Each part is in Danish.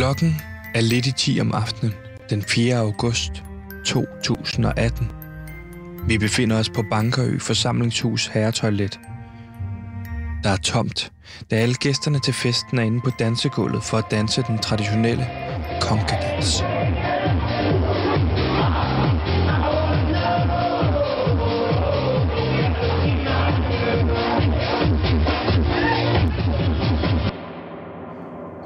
Klokken er lidt i 10 om aftenen den 4. august 2018. Vi befinder os på Bankerø Forsamlingshus Herretoilet. Der er tomt, da alle gæsterne til festen er inde på dansegulvet for at danse den traditionelle konkadans.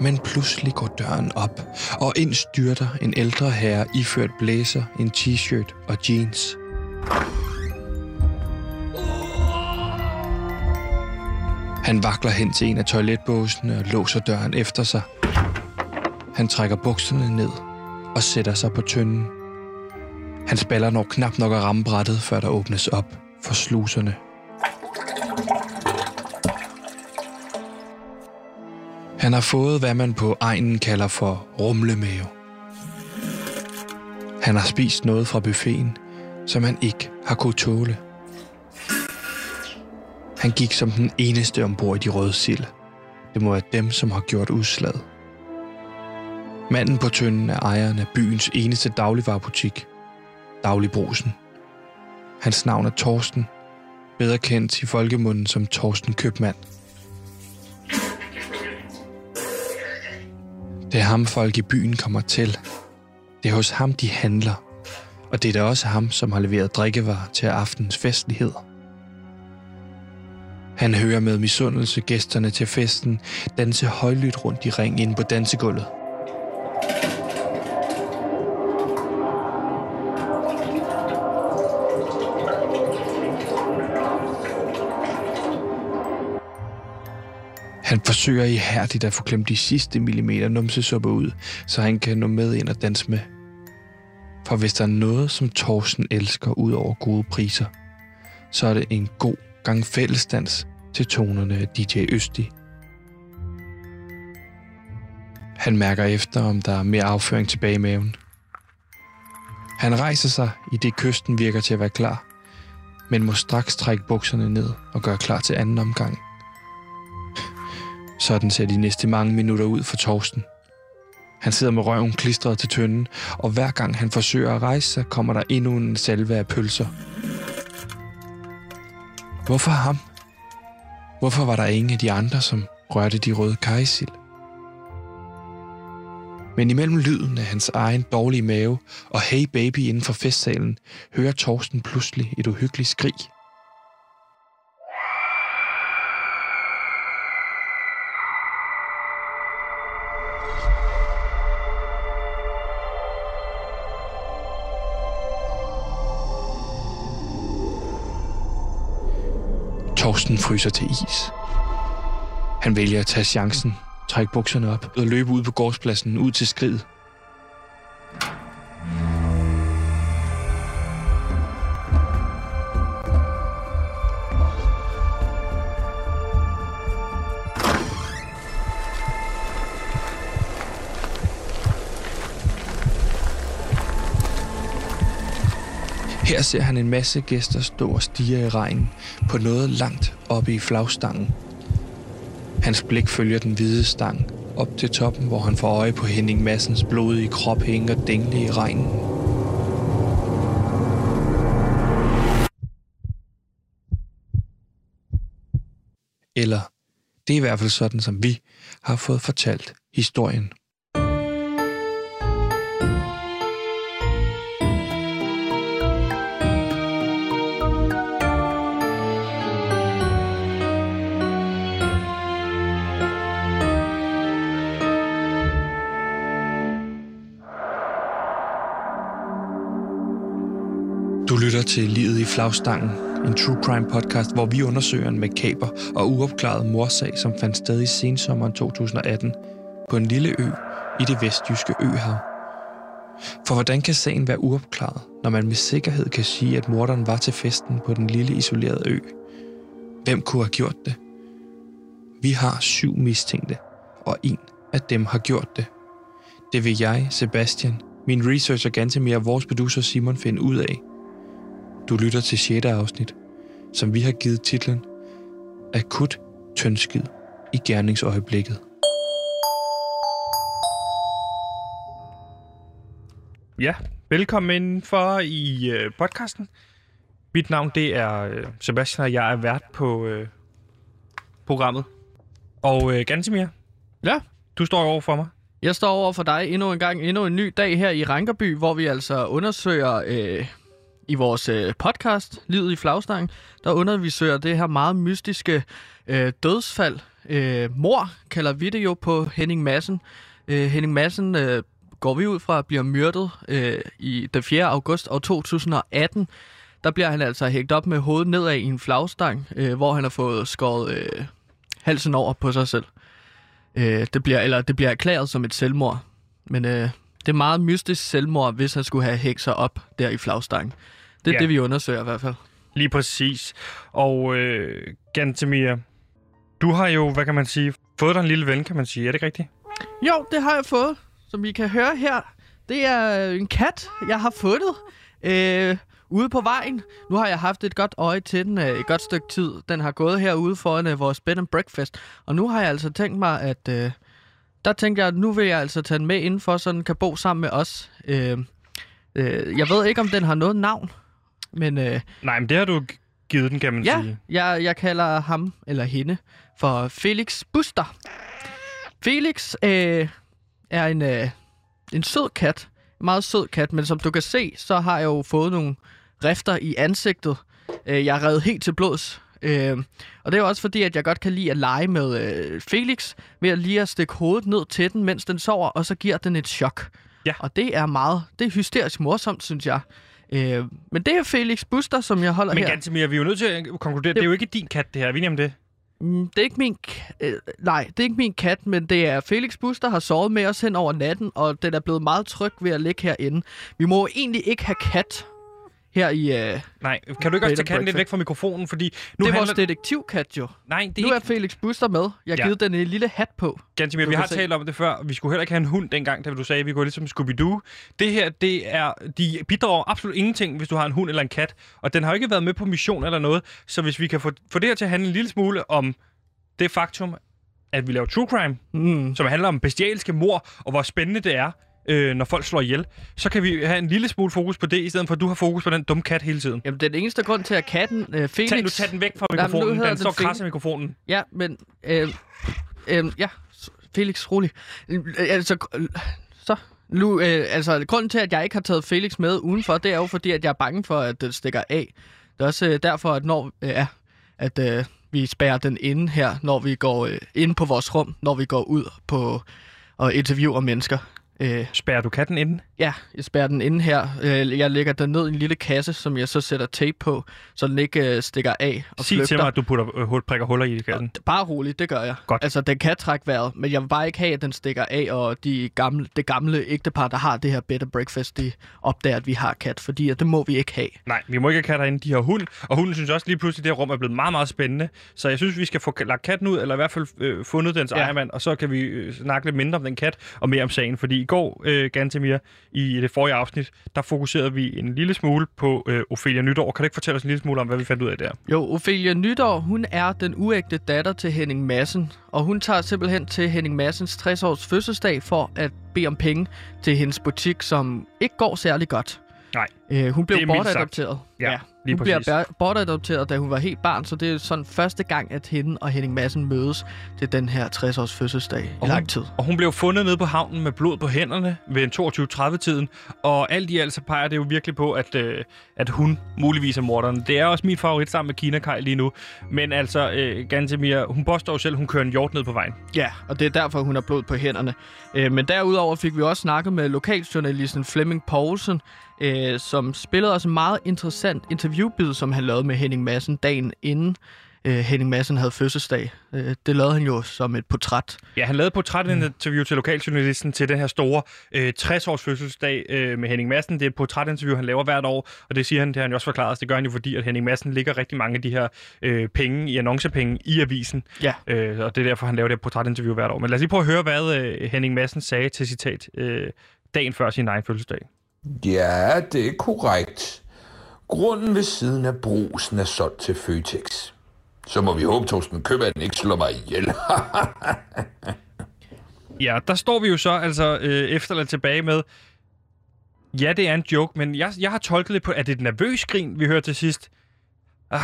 Men pludselig går døren op, og ind styrter en ældre herre iført blæser, en t-shirt og jeans. Han vakler hen til en af toiletbåsene og låser døren efter sig. Han trækker bukserne ned og sætter sig på tynden. Han spaller når knap nok at ramme brættet, før der åbnes op for sluserne. Han har fået, hvad man på egnen kalder for rumlemave. Han har spist noget fra buffeten, som han ikke har kunnet tåle. Han gik som den eneste ombord i de røde sild. Det må være dem, som har gjort udslaget. Manden på tønden er ejeren af byens eneste dagligvarerbutik, Dagligbrusen. Hans navn er Torsten, bedre kendt i folkemunden som Torsten Købmand. Det er ham, folk i byen kommer til. Det er hos ham, de handler. Og det er da også ham, som har leveret drikkevarer til aftens festligheder. Han hører med misundelse gæsterne til festen danse højlydt rundt i ring ind på dansegulvet. Han forsøger ihærdigt at få klemt de sidste millimeter numsesuppe ud, så han kan nå med ind og danse med. For hvis der er noget, som Thorsten elsker ud over gode priser, så er det en god gang fællesdans til tonerne af DJ Østi. Han mærker efter, om der er mere afføring tilbage i maven. Han rejser sig, i det kysten virker til at være klar, men må straks trække bukserne ned og gøre klar til anden omgang. Sådan ser de næste mange minutter ud for Torsten. Han sidder med røven klistret til tønden, og hver gang han forsøger at rejse sig, kommer der endnu en salve af pølser. Hvorfor ham? Hvorfor var der ingen af de andre, som rørte de røde kajsild? Men imellem lyden af hans egen dårlige mave og hey baby inden for festsalen, hører Torsten pludselig et uhyggeligt skrig – Torsten fryser til is. Han vælger at tage chancen, trække bukserne op og løbe ud på gårdspladsen ud til skridet. Her ser han en masse gæster stå og stige i regnen på noget langt oppe i flagstangen. Hans blik følger den hvide stang op til toppen, hvor han får øje på Henning Massens blodige krop hænge og i regnen. Eller det er i hvert fald sådan, som vi har fået fortalt historien. Til Livet i flagstangen, en true crime podcast, hvor vi undersøger en makaber og uopklaret morsag, som fandt sted i sensommeren 2018 på en lille ø i det vestjyske øhav. For hvordan kan sagen være uopklaret, når man med sikkerhed kan sige, at morderen var til festen på den lille isolerede ø? Hvem kunne have gjort det? Vi har syv mistænkte, og en af dem har gjort det. Det vil jeg, Sebastian, min researcher Gantemir og vores producer Simon finde ud af – du lytter til 6. afsnit, som vi har givet titlen Akut tyndskid i gerningsøjeblikket. Ja, velkommen for i øh, podcasten. Mit navn det er øh, Sebastian, og jeg er vært på øh, programmet. Og øh, Gansimir, Ja, du står over for mig. jeg står over for dig endnu en gang, endnu en ny dag her i Rankerby, hvor vi altså undersøger øh, i vores øh, podcast, Livet i Flagstangen, der undersøger det her meget mystiske øh, dødsfald. Øh, mor kalder vi det jo på Henning Madsen. Øh, Henning Madsen øh, går vi ud fra bliver myrdet øh, i den 4. august år 2018. Der bliver han altså hængt op med hovedet nedad i en flagstang, øh, hvor han har fået skåret øh, halsen over på sig selv. Øh, det, bliver, eller det bliver erklæret som et selvmord. Men øh, det er meget mystisk selvmord, hvis han skulle have hængt sig op der i flagstangen. Det er Ja. det, vi undersøger i hvert fald. Lige præcis. Og øh, Gansimir, du har jo, hvad kan man sige, fået dig en lille ven, kan man sige. Er det ikke rigtigt? Jo, det har jeg fået. Som I kan høre her, det er en kat, jeg har fundet øh, ude på vejen. Nu har jeg haft et godt øje til den øh, et godt stykke tid. Den har gået herude foran øh, vores bed and breakfast. Og nu har jeg altså tænkt mig, at øh, der tænkte jeg, at nu vil jeg altså tage den med indenfor, så den kan bo sammen med os. Øh, øh, jeg ved ikke, om den har noget navn, men øh, Nej, men det har du givet den, kan man Ja, sige. jeg, jeg kalder ham eller hende for Felix Buster. Felix øh, er en, øh, en sød kat. En meget sød kat, men som du kan se, så har jeg jo fået nogle rifter i ansigtet. Øh, jeg er revet helt til blods. Øh, og det er jo også fordi, at jeg godt kan lide at lege med øh, Felix, ved at lige at stikke hovedet ned til den, mens den sover, og så giver den et chok. Ja. Og det er meget, det er hysterisk morsomt, synes jeg. Øh, men det er Felix Buster, som jeg holder Men her. Gansimir, vi er jo nødt til at konkludere, det er jo ikke din kat, det her. Er vi enige om det? Mm, Det er ikke min øh, nej, det er ikke min kat, men det er Felix Bus, der har sovet med os hen over natten, og den er blevet meget tryg ved at ligge herinde. Vi må jo egentlig ikke have kat her i... Øh, Nej, kan du ikke også tage katten lidt væk fra mikrofonen, fordi nu det er handler... vores detektivkat jo. Nej, det er Nu ikke... er Felix Buster med. Jeg har Ja. givet den en lille hat på. Gansimir, vi har se. talt om det før. Vi skulle heller ikke have en hund dengang, da du sagde, at vi går lidt som Scooby-Doo. Det her, det er, de bidrager absolut ingenting, hvis du har en hund eller en kat. Og den har jo ikke været med på mission eller noget. Så hvis vi kan få, få det her til at handle en lille smule om det faktum, at vi laver true crime, Mm. som handler om bestialske mor, og hvor spændende det er, øh, når folk slår ihjel, så kan vi have en lille smule fokus på det, i stedet for at du har fokus på den dumme kat hele tiden. Jamen, den eneste grund til, at katten øh, Felix... Tag, nu tag den væk fra mikrofonen. hedder Den den står af mikrofonen. Ja, men... Øh, øh, ja, Felix, rolig. Øh, altså, så... Nu, øh, altså, grunden til, at jeg ikke har taget Felix med udenfor, det er jo fordi, at jeg er bange for, at den stikker af. Det er også øh, derfor, at når... Øh, ja, at øh, vi spærrer den inde her, når vi går øh, ind på vores rum, når vi går ud på og interviewer mennesker. Øh, Spærrer du katten inde? ja, jeg spærrer den inde her. Øh, jeg lægger den ned i en lille kasse, som jeg så sætter tape på, så den ikke øh, stikker af og Sig flygter. til mig, at du putter øh, prikker huller i katten. Bare roligt, det gør jeg. Godt. Altså, den kan trække vejret, men jeg vil bare ikke have, at den stikker af, og de gamle, det gamle ægtepar, der har det her bed breakfast, de opdager, at vi har kat, fordi at det må vi ikke have. Nej, vi må ikke have katter inde. De har hund, og hunden synes også lige pludselig, at det her rum er blevet meget, meget spændende. Så jeg synes, vi skal få lagt katten ud, eller i hvert fald øh, fundet dens. Ja. ejermand, og så kan vi øh, snakke lidt mindre om den kat, og mere om sagen. Fordi i går, øh, Gantemir, i det forrige afsnit, der fokuserede vi en lille smule på øh, Ophelia Nytår. Kan du ikke fortælle os en lille smule om, hvad vi fandt ud af der? Jo, Ophelia Nytår, hun er den uægte datter til Henning Madsen, og hun tager simpelthen til Henning Madsens 60-års fødselsdag for at bede om penge til hendes butik, som ikke går særlig godt. Nej, Øh, hun blev er bortadopteret. Ja, lige hun bliver præcis. bær- bortadopteret, da hun var helt barn, så det er sådan første gang, at hende og Henning Madsen mødes til den her 60-års fødselsdag i Og lang hun- tid. Og hun blev fundet nede på havnen med blod på hænderne ved en 22.30-tiden. Og alt i alt så peger det jo virkelig på, at, øh, at hun muligvis er morderen. Det er også min favorit sammen med Kina Kai lige nu. Men altså, øh, Gantemir, hun påstår jo selv, at hun kører en hjort ned på vejen. Ja, og det er derfor, hun har blod på hænderne. Øh, men derudover fik vi også snakket med lokaljournalisten Flemming Poulsen, øh, som spillede også en meget interessant interviewbid, som han lavede med Henning Madsen dagen inden øh, Henning Madsen havde fødselsdag. Øh, det lavede han jo som et portræt. Ja, han lavede et portrætinterview til lokaljournalisten til den her store øh, 60-års fødselsdag øh, med Henning Madsen. Det er et portrætinterview, han laver hvert år, og det siger han, det har han jo også forklaret. Det gør han jo, fordi at Henning Madsen ligger rigtig mange af de her øh, penge i annoncepenge i avisen. Ja. Øh, og det er derfor, han laver det her portrætinterview hvert år. Men lad os lige prøve at høre, hvad øh, Henning Madsen sagde til citat øh, dagen før sin egen fødselsdag. Ja, det er korrekt. Grunden ved siden af brusen er solgt til Føtex. Så må vi håbe, Torsten Købmanden ikke slår mig ihjel. Ja, der står vi jo så altså øh, efterladt tilbage med, Ja, det er en joke, men jeg, jeg har tolket det på, at det er et nervøs grin, vi hører til sidst.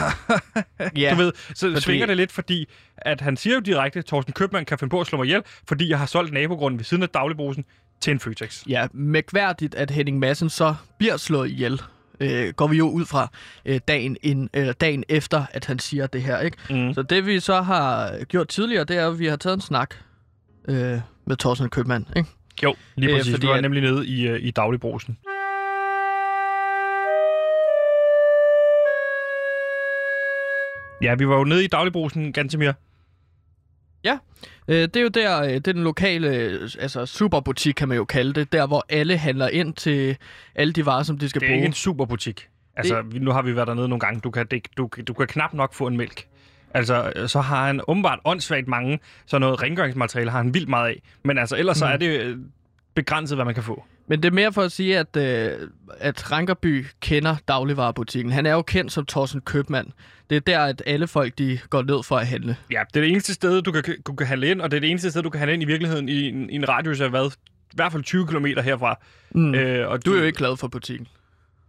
Ja, Du ved, så fordi- svinger det lidt, fordi at han siger jo direkte, at Thorsten Købmann kan finde på at slå mig ihjel, fordi jeg har solgt nabogrunden ved siden af dagligbrusen til en Føtex. ja, mærkværdigt, at Henning Madsen så bliver slået ihjel. Øh, går vi jo ud fra øh, dagen, ind, øh, dagen efter, at han siger det her. ikke? Mm. Så det vi så har gjort tidligere, det er, at vi har taget en snak øh, med Thorsten Købmann. Ikke? Jo, lige Øh, præcis. fordi Vi var at- nemlig nede i, øh, i dagligbrusen. Ja, vi var jo nede i dagligbrusen, Gantemir. Øh, det er jo der, øh, det er den lokale øh, altså superbutik, kan man jo kalde det. Der, hvor alle handler ind til alle de varer, som de skal Det er bruge. ikke en superbutik. Altså, vi, nu har vi været dernede nogle gange. Du kan, det, du, du kan knap nok få en mælk. Altså, øh, så har han åbenbart åndssvagt mange, så noget rengøringsmateriale har han vildt meget af. Men altså, ellers mm. så er det begrænset, hvad man kan få. Men det er mere for at sige, at, øh, at Rankerby kender dagligvarerbutikken. Han er jo kendt som Thorsten Købmand. Det er der, at alle folk de går ned for at handle. Ja, det er det eneste sted, du kan, du kan handle ind, og det er det eneste sted, du kan handle ind i virkeligheden i en, i en radius af hvad? I hvert fald 20 km herfra. Mm. Øh, og Du er jo ikke glad for butikken.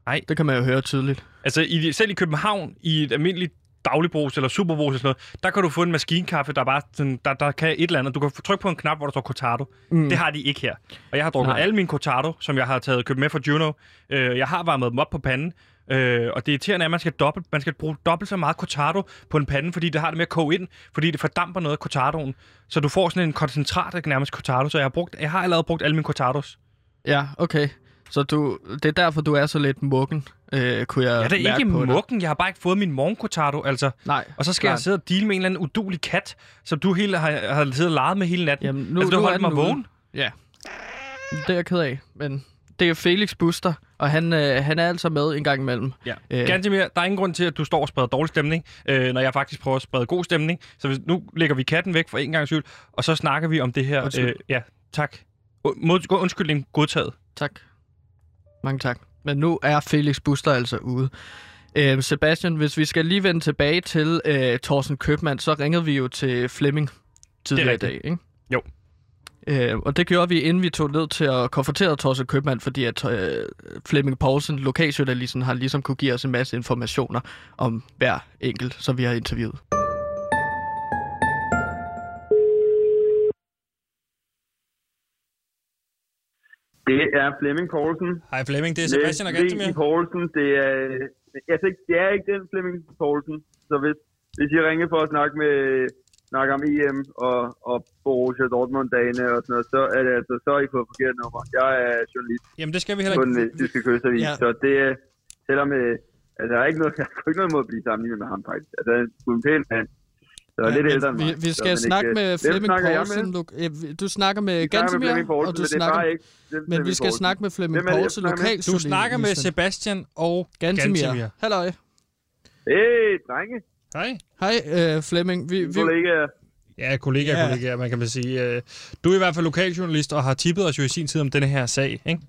Nej. Det kan man jo høre tydeligt. Altså, i, selv i København, i et almindeligt dagligbrus eller superbrus eller sådan noget, der kan du få en maskinkaffe, der bare sådan, der, der kan et eller andet. Du kan trykke på en knap, hvor der står Cortado. Mm. Det har de ikke her. Og jeg har drukket Nej. alle mine Cortado, som jeg har taget købt med fra Juno. Øh, jeg har varmet dem op på panden. Øh, og det irriterende er, at man skal, dobbelt, man skal bruge dobbelt så meget Cortado på en pande, fordi det har det med at koge ind, fordi det fordamper noget af Cortadoen. Så du får sådan en koncentrat af nærmest Cortado. Så jeg har, brugt, jeg har allerede brugt alle mine Cortados. Ja, okay. Så du, det er derfor, du er så lidt mukken, øh, kunne jeg Ja, det er mærke ikke på dig. mukken. Jeg har bare ikke fået min morgen Cortado, altså. Nej. Og så skal jeg klart. sidde og deale med en eller anden udulig kat, som du hele har, har siddet og leget med hele natten. Jamen, nu, altså, du nu holdt mig ude. vågen. Ja. Det er jeg ked af, men det er Felix Buster, og han, øh, han er altså med en gang imellem. Ja. Øh. Øh. Gantemir, der er ingen grund til, at du står og spreder dårlig stemning, øh, når jeg faktisk prøver at sprede god stemning. Så hvis, nu lægger vi katten væk for en gang skyld, og så snakker vi om det her. Undskyld. Øh, ja, tak. Mod, undskyldning godtaget. Tak. Mange tak. Men nu er Felix Buster altså ude. Øh, Sebastian, hvis vi skal lige vende tilbage til øh, Thorsten Købmann, så ringede vi jo til Flemming tidligere i dag, ikke? Jo. Øh, og det gjorde vi, inden vi tog ned til at konfrontere Thorsten Købmann, fordi at øh, Flemming Poulsen, lokaljournalisten, har ligesom kunne give os en masse informationer om hver enkelt, som vi har interviewet. Det er Flemming Poulsen. Hej Flemming, det er Sebastian og Gantemir. Poulsen, det er, altså, det er ikke den Flemming Poulsen. Så hvis, hvis I ringer for at snakke med snakke om EM og, og Borussia Dortmund-dagene og sådan noget, så er det altså, så er I på forkert nummer. Jeg er journalist Jamen, det skal vi heller på den ikke. tyske kystavis, Ja. så det er, selvom, øh, altså, jeg har ikke noget, jeg har ikke noget mod at blive sammenlignet med ham, faktisk. Altså, han er en pæn mand. Så er lidt ældre end vi, mig. vi så, skal men snakke ikke- med Hvem Flemming Poulsen. med? Øh, du snakker med Vi med Gantemir, og du er snakker... ikke den Men vi skal Poulsen. snakke med Flemming Poulsen, med? Du snakker med. Sebastian og Gantemir. Halløj. Hey, drenge, Hej. Hej, øh, Flemming. Vi, vi, kollegaer. Ja, kollega, Ja. kollega, man kan man sige. Øh, Du er i hvert fald lokaljournalist og har tippet os jo i sin tid om denne her sag, ikke?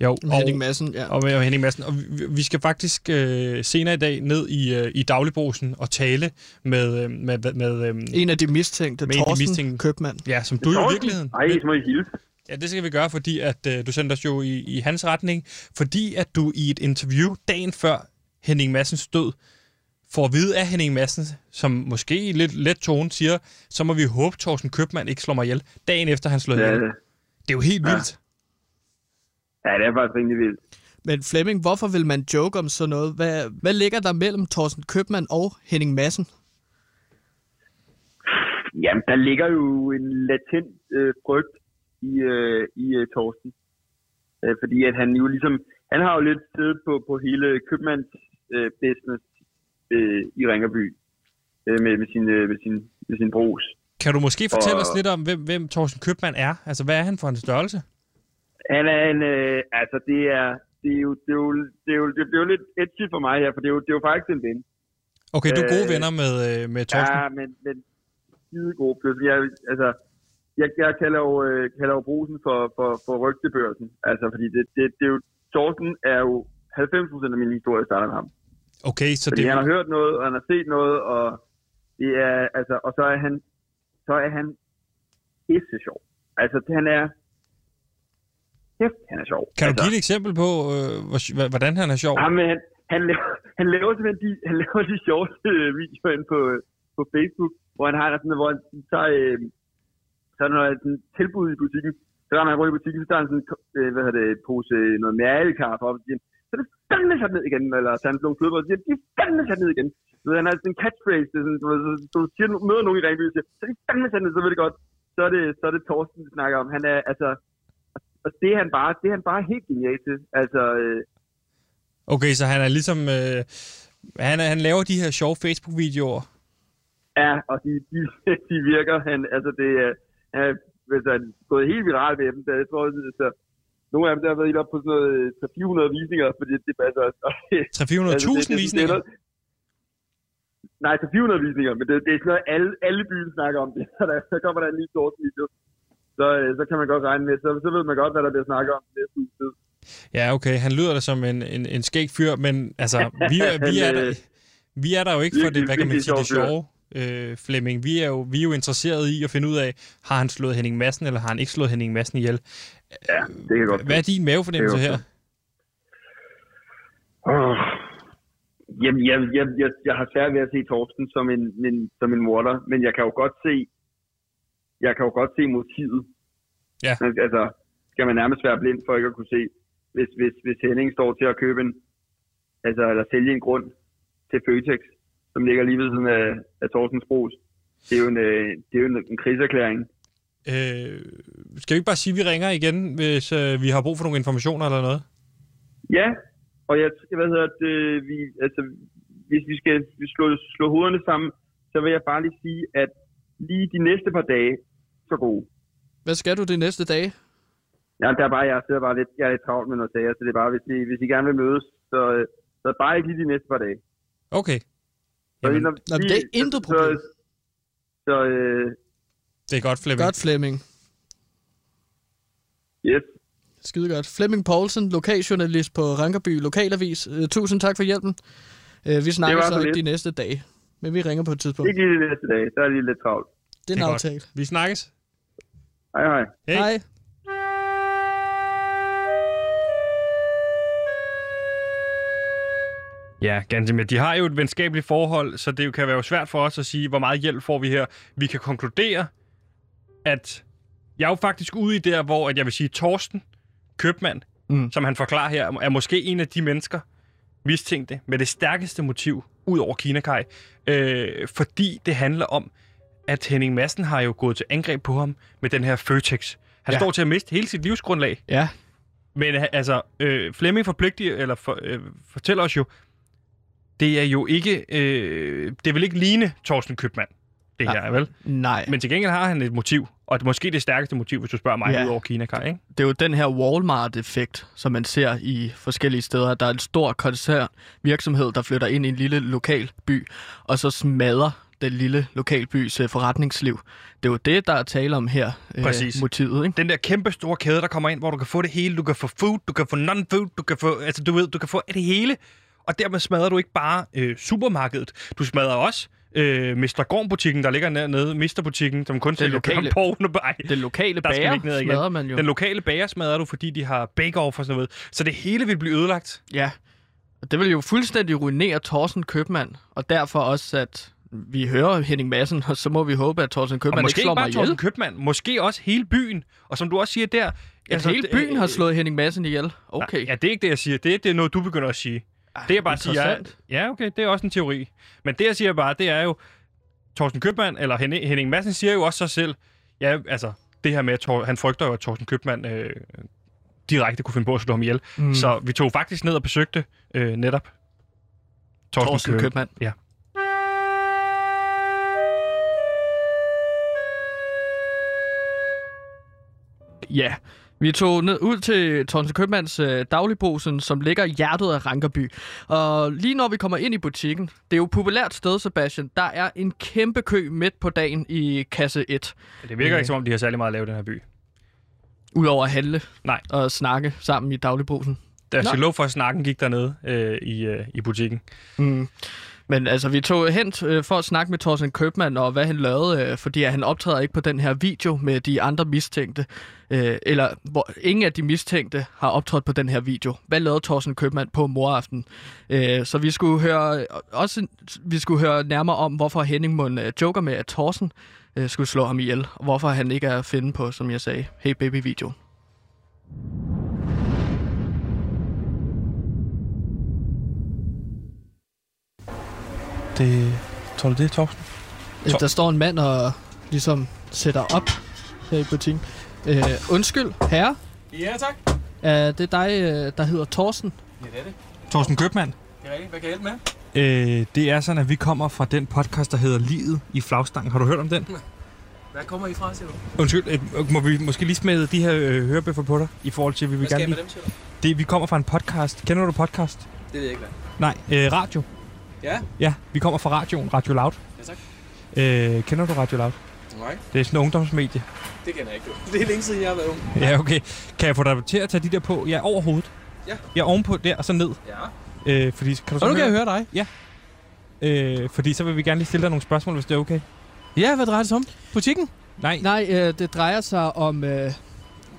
Jo. Og, Henning Madsen, ja. og med Henning Madsen. Og vi, vi skal faktisk øh, senere i dag ned i, øh, i dagligbrusen og tale med, øh, med, med, med øh, En af de mistænkte, Med en af de Thorsten mistænkte. Købmann. ja, som du jo i virkeligheden. Ej, så må I hilse. Ja, det skal vi gøre, fordi at øh, du sendte os jo i, i hans retning, fordi at du i et interview dagen før Henning Massens død, får at vide af Henning Madsen, som måske i lidt let tone siger, så må vi håbe, Thorsten Købmann ikke slår mig ihjel, dagen efter han slår Ja, ihjel. det, Det er jo helt vildt. Ja, det er faktisk rimelig vildt. Men Flemming, hvorfor vil man joke om sådan noget? Hvad, hvad ligger der mellem Thorsten Købmann og Henning Madsen? Jamen, der ligger jo en latent øh, frygt i, øh, i øh, Torsten. Øh, fordi at han jo ligesom, han har jo lidt siddet på, på hele købmands øh, business øh, i Ringerby øh, med, med, sin, øh, med, sin, med sin brus. Kan du måske fortælle Og- os lidt om, hvem, hvem Thorsten Købmann er? Altså, hvad er han for en størrelse? Han er en, øh, altså det er, det er jo, det er jo, det er jo, det bliver jo lidt edgy for mig her, for det er jo, det er jo faktisk en ven. Okay, du er gode Øh, venner med, øh, med Thorsten. Ja, men, men skide god. Plus, jeg, altså, jeg, jeg kalder jo, øh, kalder jo brusen for, for, for rygtebørsen. Altså, fordi det, det, det er jo, Thorsten er jo 90% af min historie starter med ham. Okay, så Fordi det, han har hørt noget, og han har set noget, og det er, altså, og så er han, så er han pisse sjov. Altså, han er, kæft, han er sjov. Kan du give et eksempel på, øh, hvordan han er sjov? Ham, han, han, laver, han laver simpelthen de, han laver de sjoveste øh, videoer inde på, øh, på Facebook, hvor han har sådan, hvor han tager, øh, så er der noget sådan, tilbud i butikken. Så når han går i butikken, så tager han sådan, øh, hvad hedder det, pose noget mærkelkaffe op, og siger, så er det fandme sat ned igen, eller så han nogle flødeboller, og siger, de er fandme sat ned igen. Så han har sådan en catchphrase, det er sådan, ved, så, så du siger, møder nogen i Ringby, og siger, så er de fandme sat ned, så ved det godt. Så er det, så er det Torsten, vi snakker om. Han er, altså, og det er han bare, det er han bare helt genial til. Altså, øh, Okay, så han er ligesom... Øh, han, han laver de her sjove Facebook-videoer. Ja, og de, de, de virker, han, altså det er, han altså, han er gået helt viralt med dem, der, jeg tror, altså, nogle af dem der har været helt op på sådan noget øh, 300-400 visninger, fordi det passer også. Og det- 300.000 altså, er visninger. Nej, til 400 visninger, men det, det er sådan noget, alle, alle byen snakker om det. Så, der, så kommer der en ny sort video. Så, øh, så kan man godt regne med, så, så ved man godt, hvad der bliver snakket om næste uge tid. Ja, okay. Han lyder da som en, en, en skæg fyr, men altså, vi, er- vi, er der, vi er der jo ikke for det, hvad kan man sige, det sjove, øh, Flemming. Vi er, jo, vi er jo interesseret i at finde ud af, har han slået Henning Madsen, eller har han ikke slået Henning Madsen ihjel? Ja, det kan godt Hvad er din mavefornemmelse er her? Oh. Jamen, jeg, jeg, jeg, jeg har svært ved at se Torsten som en, en, som en morder, men jeg kan jo godt se, jeg kan jo godt se motivet. Ja. Men, Altså, skal man nærmest være blind for ikke at kunne se, hvis, hvis, hvis Henning står til at købe en, altså, eller sælge en grund til Føtex, som ligger lige ved siden af, af Torstens Bros. Det er jo en, øh, det er jo en, en kriserklæring. Øh, skal vi ikke bare sige, at vi ringer igen, hvis øh, vi har brug for nogle informationer eller noget? Ja, og jeg, hvad hedder det, vi, altså, hvis vi skal slå, slå hovederne sammen, så vil jeg bare lige sige, at lige de næste par dage, så gode. Hvad skal du de næste dage? Ja, der er bare, jeg sidder bare lidt, jeg er lidt travlt med noget sager, så det er bare, hvis I, hvis I gerne vil mødes, så, øh, så bare ikke lige de næste par dage. Okay. Så, Jamen, når, Nå, det er intet problem. Så, så øh, det er godt, Flemming. Godt, Flemming. yes. Skide godt. Flemming Poulsen, lokaljournalist på Rankerby Lokalavis. Uh, tusind tak for hjælpen. Uh, vi snakker så så ikke de næste dage, men vi ringer på et tidspunkt. Ikke lige de næste dage, så er det lige lidt travlt. Det er en Det er godt. aftale. Vi snakkes. Hej hej. Hej. Hej. Ja, ganske med. De har jo et venskabeligt forhold, så det jo kan være jo svært for os at sige, hvor meget hjælp får vi her. Vi kan konkludere, at jeg er jo faktisk ude i der, hvor at jeg vil sige, Torsten Købmand, mm. som han forklarer her, er måske en af de mennesker, mistænkte, med det stærkeste motiv ud over Kinakaj. Øh, fordi det handler om, at Henning Madsen har jo gået til angreb på ham med den her Føtex. Han Ja. står til at miste hele sit livsgrundlag. Ja, Men øh, altså, øh, Flemming forpligtiger, eller for, øh, fortæller os jo, det er jo ikke, øh, det vil ikke ligne Torsten Købmand, det her, vel? nej. Men til gengæld har han et motiv, og det måske det stærkeste motiv, hvis du spørger mig, Ja. ud over Kina, Kai, ikke? det er jo den her Walmart-effekt, som man ser i forskellige steder. Der er en stor koncern virksomhed, der flytter ind i en lille lokal by, og så smadrer den lille lokalbys øh, forretningsliv. Det er jo det, der er tale om her, øh, Præcis. motivet. Ikke? Den der kæmpe store kæde, der kommer ind, hvor du kan få det hele. Du kan få food, du kan få non-food, du kan få, altså du ved, du kan få det hele. Og dermed smadrer du ikke bare øh, supermarkedet. Du smadrer også øh, Mr. Gorm-butikken, der ligger nede, Mr-butikken, som kun sælger lokale- porno. Ej, Den lokale Der bager ned igen. smadrer man jo. Den lokale bager smadrer du, fordi de har bake-off og sådan noget. Så det hele vil blive ødelagt. Ja, og det vil jo fuldstændig ruinere Thorsten Købmand, og derfor også, at vi hører Henning Madsen, og så må vi håbe, at Thorsten Og Købmand ikke måske slår ikke bare mig ihjel. Torsten Købmand, måske også hele byen. Og som du også siger der... Altså, hele byen har slået Henning Madsen ihjel. Okay. Ja, det er ikke det, jeg siger. Det er, det er noget, du begynder at sige. Det jeg bare siger er. Ja, okay, det er også en teori. Men det, jeg siger bare, det er jo... Torsten Købmand, eller Henning, Henning Madsen, siger jo også sig selv... Ja, altså, det her med, at Tor, han frygter jo, at Torsten Købmand øh, direkte kunne finde på at slå ham ihjel. Mm. Så vi tog faktisk ned og besøgte øh, netop Torsten, Thorsten Køb- Købmand. Ja. Ja, vi tog ned ud til Thorsten Købmands øh, dagligbrugsen, som ligger i hjertet af Rankerby. Og lige når vi kommer ind i butikken, det er jo et populært sted, Sebastian, der er en kæmpe kø midt på dagen i kasse 1. Det virker ikke, som om de har særlig meget at lave i den her by. Udover at handle Nej. og snakke sammen i dagligbrusen. Der Nå. skal lov for, at snakken gik dernede øh, i, øh, i butikken. Mm. Men altså, vi tog hen øh, for at snakke med Thorsten Købmann og hvad han lavede, øh, fordi at han optræder ikke på den her video med de andre mistænkte. Øh, eller hvor ingen af de mistænkte har optrådt på den her video. Hvad lavede Thorsten Købmann på moraften? Så vi skulle høre også vi skulle høre nærmere om, hvorfor Henning Mund joker med, at Thorsten skulle slå ham ihjel. Og hvorfor han ikke er at finde på, som jeg sagde, Hey Baby-video. Det, tror du det, Torsten? Øh, Der står en mand og ligesom sætter op her i butikken. Øh, undskyld, herre. Ja, tak. Er det dig, øh, der hedder Thorsten? Ja, det er det. Torsten Købmann. Det er rigtigt. Hvad kan jeg hjælpe med? Øh, det er sådan, at vi kommer fra den podcast, der hedder Livet i flagstangen. Har du hørt om den? Hvad kommer I fra, siger du? Undskyld, øh, må vi måske lige smide de her øh, hørebøffer på dig, i forhold til, at vi vil Hvad skal gerne jeg med lige... dem, siger du? Det, vi kommer fra en podcast. Kender du podcast? Det ved jeg ikke, hvad. Nej, øh, radio. Ja? Ja, vi kommer fra radioen, Radio Loud. Ja, tak. Øh, kender du Radio Loud? Nej, Det er sådan en ungdomsmedie. det kender jeg ikke. Det er længe siden, jeg har været ung. Ja, okay. Kan jeg få dig til at tage de der på? Ja, over hovedet. Ja. Ja, ovenpå der, og så ned. Ja. Øh, fordi, kan du Så nu kan jeg høre dig. Øh, fordi så vil vi gerne lige stille dig nogle spørgsmål, hvis det er okay. Ja, hvad drejer det sig om? Butikken? Nej, Nej, øh, det drejer sig om øh,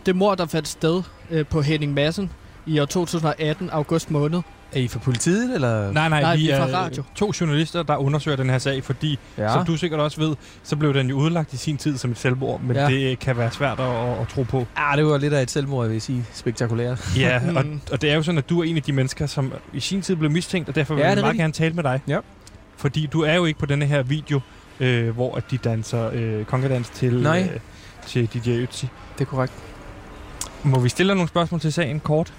det mor, der fandt sted øh, på Henning Madsen i år 2018, august måned. Er I fra politiet, eller? nej, nej, Nej, vi vi er fra radio. to journalister, der undersøger den her sag, fordi, ja. Ja. som du sikkert også ved, så blev den jo udlagt i sin tid som et selvmord, men ja. Ja. det kan være svært at, at, at tro på. Ah, det var lidt af et selvmord, jeg vil sige. Spektakulært. Ja, og, Mm. og det er jo sådan, at du er en af de mennesker, som i sin tid blev mistænkt, og derfor vil Ja, jeg det er meget rigtigt. gerne tale med dig. Ja. Fordi du er jo ikke på denne her video, øh, hvor at de danser øh, kongedans til, Nej. Øh, til DJ Ötzi. Det er korrekt. Må vi stille dig nogle spørgsmål til sagen kort?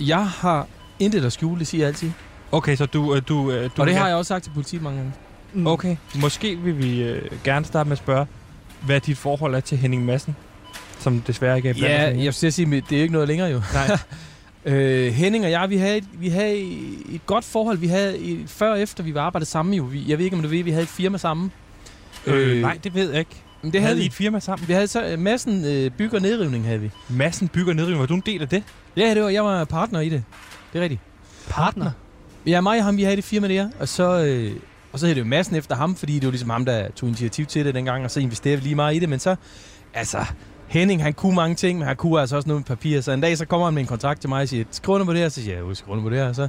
Jeg har intet at skjule, det siger jeg altid. Okay, så du... øh, du, øh, du Og det har jeg også sagt til politiet mange gange. Mm. Okay, måske vil vi øh, gerne starte med at spørge, hvad dit forhold er til Henning Madsen, som desværre ikke er blandt Ja, jeg skal sige, det er ikke noget længere jo. Nej. øh, Henning og jeg, vi havde, et, vi havde et godt forhold. Vi havde et, før og efter, vi var arbejdet sammen jo. Vi, jeg ved ikke, om du ved, vi havde et firma sammen. Øh, nej, det ved jeg ikke. Men det havde I vi. et firma sammen? Vi havde så uh, massen øh, bygger nedrivning, havde vi. Madsen bygger nedrivning. Var du en del af det? Ja, det var, jeg var partner i det. Det er rigtigt. Partner. Ja, mig og ham, vi havde det firma der, og så, øh, og så hed det jo massen efter ham, fordi det var ligesom ham, der tog initiativ til det dengang, og så investerede vi lige meget i det, men så, altså, Henning, han kunne mange ting, men han kunne altså også noget med papir, så en dag, så kommer han med en kontrakt til mig og siger, skriv under på det her, så siger jeg, jo, skriv under på det her, og så,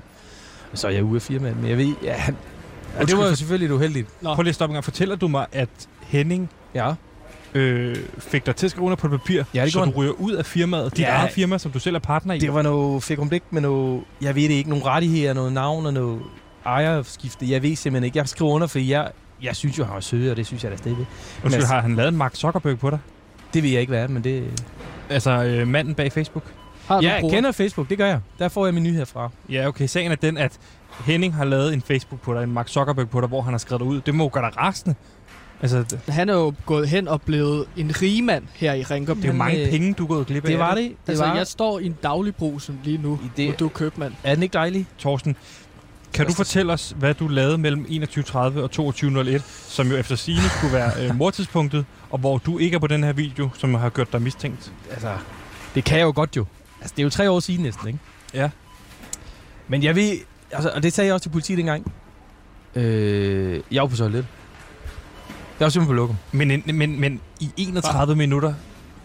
og så er jeg ude af firmaet, men jeg ved, ja, han, ja det var jo selvfølgelig uheldigt. Nå. Prøv lige at stoppe en gang. Fortæller du mig, at Henning Ja, øh, fik dig til at skrive under på et papir, Ja, det så du ryger ud af firmaet, dit Ja. eget firma, som du selv er partner i? det var noget, fik blik med noget, jeg ved det ikke, nogle rettigheder, noget navn og noget ejerskifte, jeg ved simpelthen ikke, jeg skriver under, for jeg, jeg synes jo, han var sød, og det synes jeg da stadigvæk. Undskyld, altså- har han lavet en Mark Zuckerberg på dig? Det ved jeg ikke, hvad er, men det... Altså øh, manden bag Facebook? Har du Ja, jeg bruger? kender Facebook, det gør jeg. Der får jeg min nyheder fra. Ja, okay. Sagen er den, at Henning har lavet en Facebook på dig, en Mark Zuckerberg på dig, hvor han har skrevet dig ud. Det må gøre dig rasende. Altså, Han er jo gået hen og blevet en rigmand her i Ringkøb. det er jo mange øh, penge, du er gået glip af. Det var det. Det Altså, var... jeg står i en dagligbrugsen lige nu, I det- og du er købmand. Er den ikke dejlig? Torsten, kan du fortælle os, hvad du lavede mellem 21.30 og 22.01, som jo efter sigende skulle være øh, mordtidspunktet, og hvor du ikke er på den her video, som har gjort dig mistænkt? Altså, det kan jeg jo godt jo. Altså, det er jo tre år siden næsten, ikke? Ja. Men jeg ved... Altså, og det sagde jeg også til politiet dengang. Øh, jeg var på toilet. Jeg var simpelthen på lokum. Men, en- men, men i 31 minutter,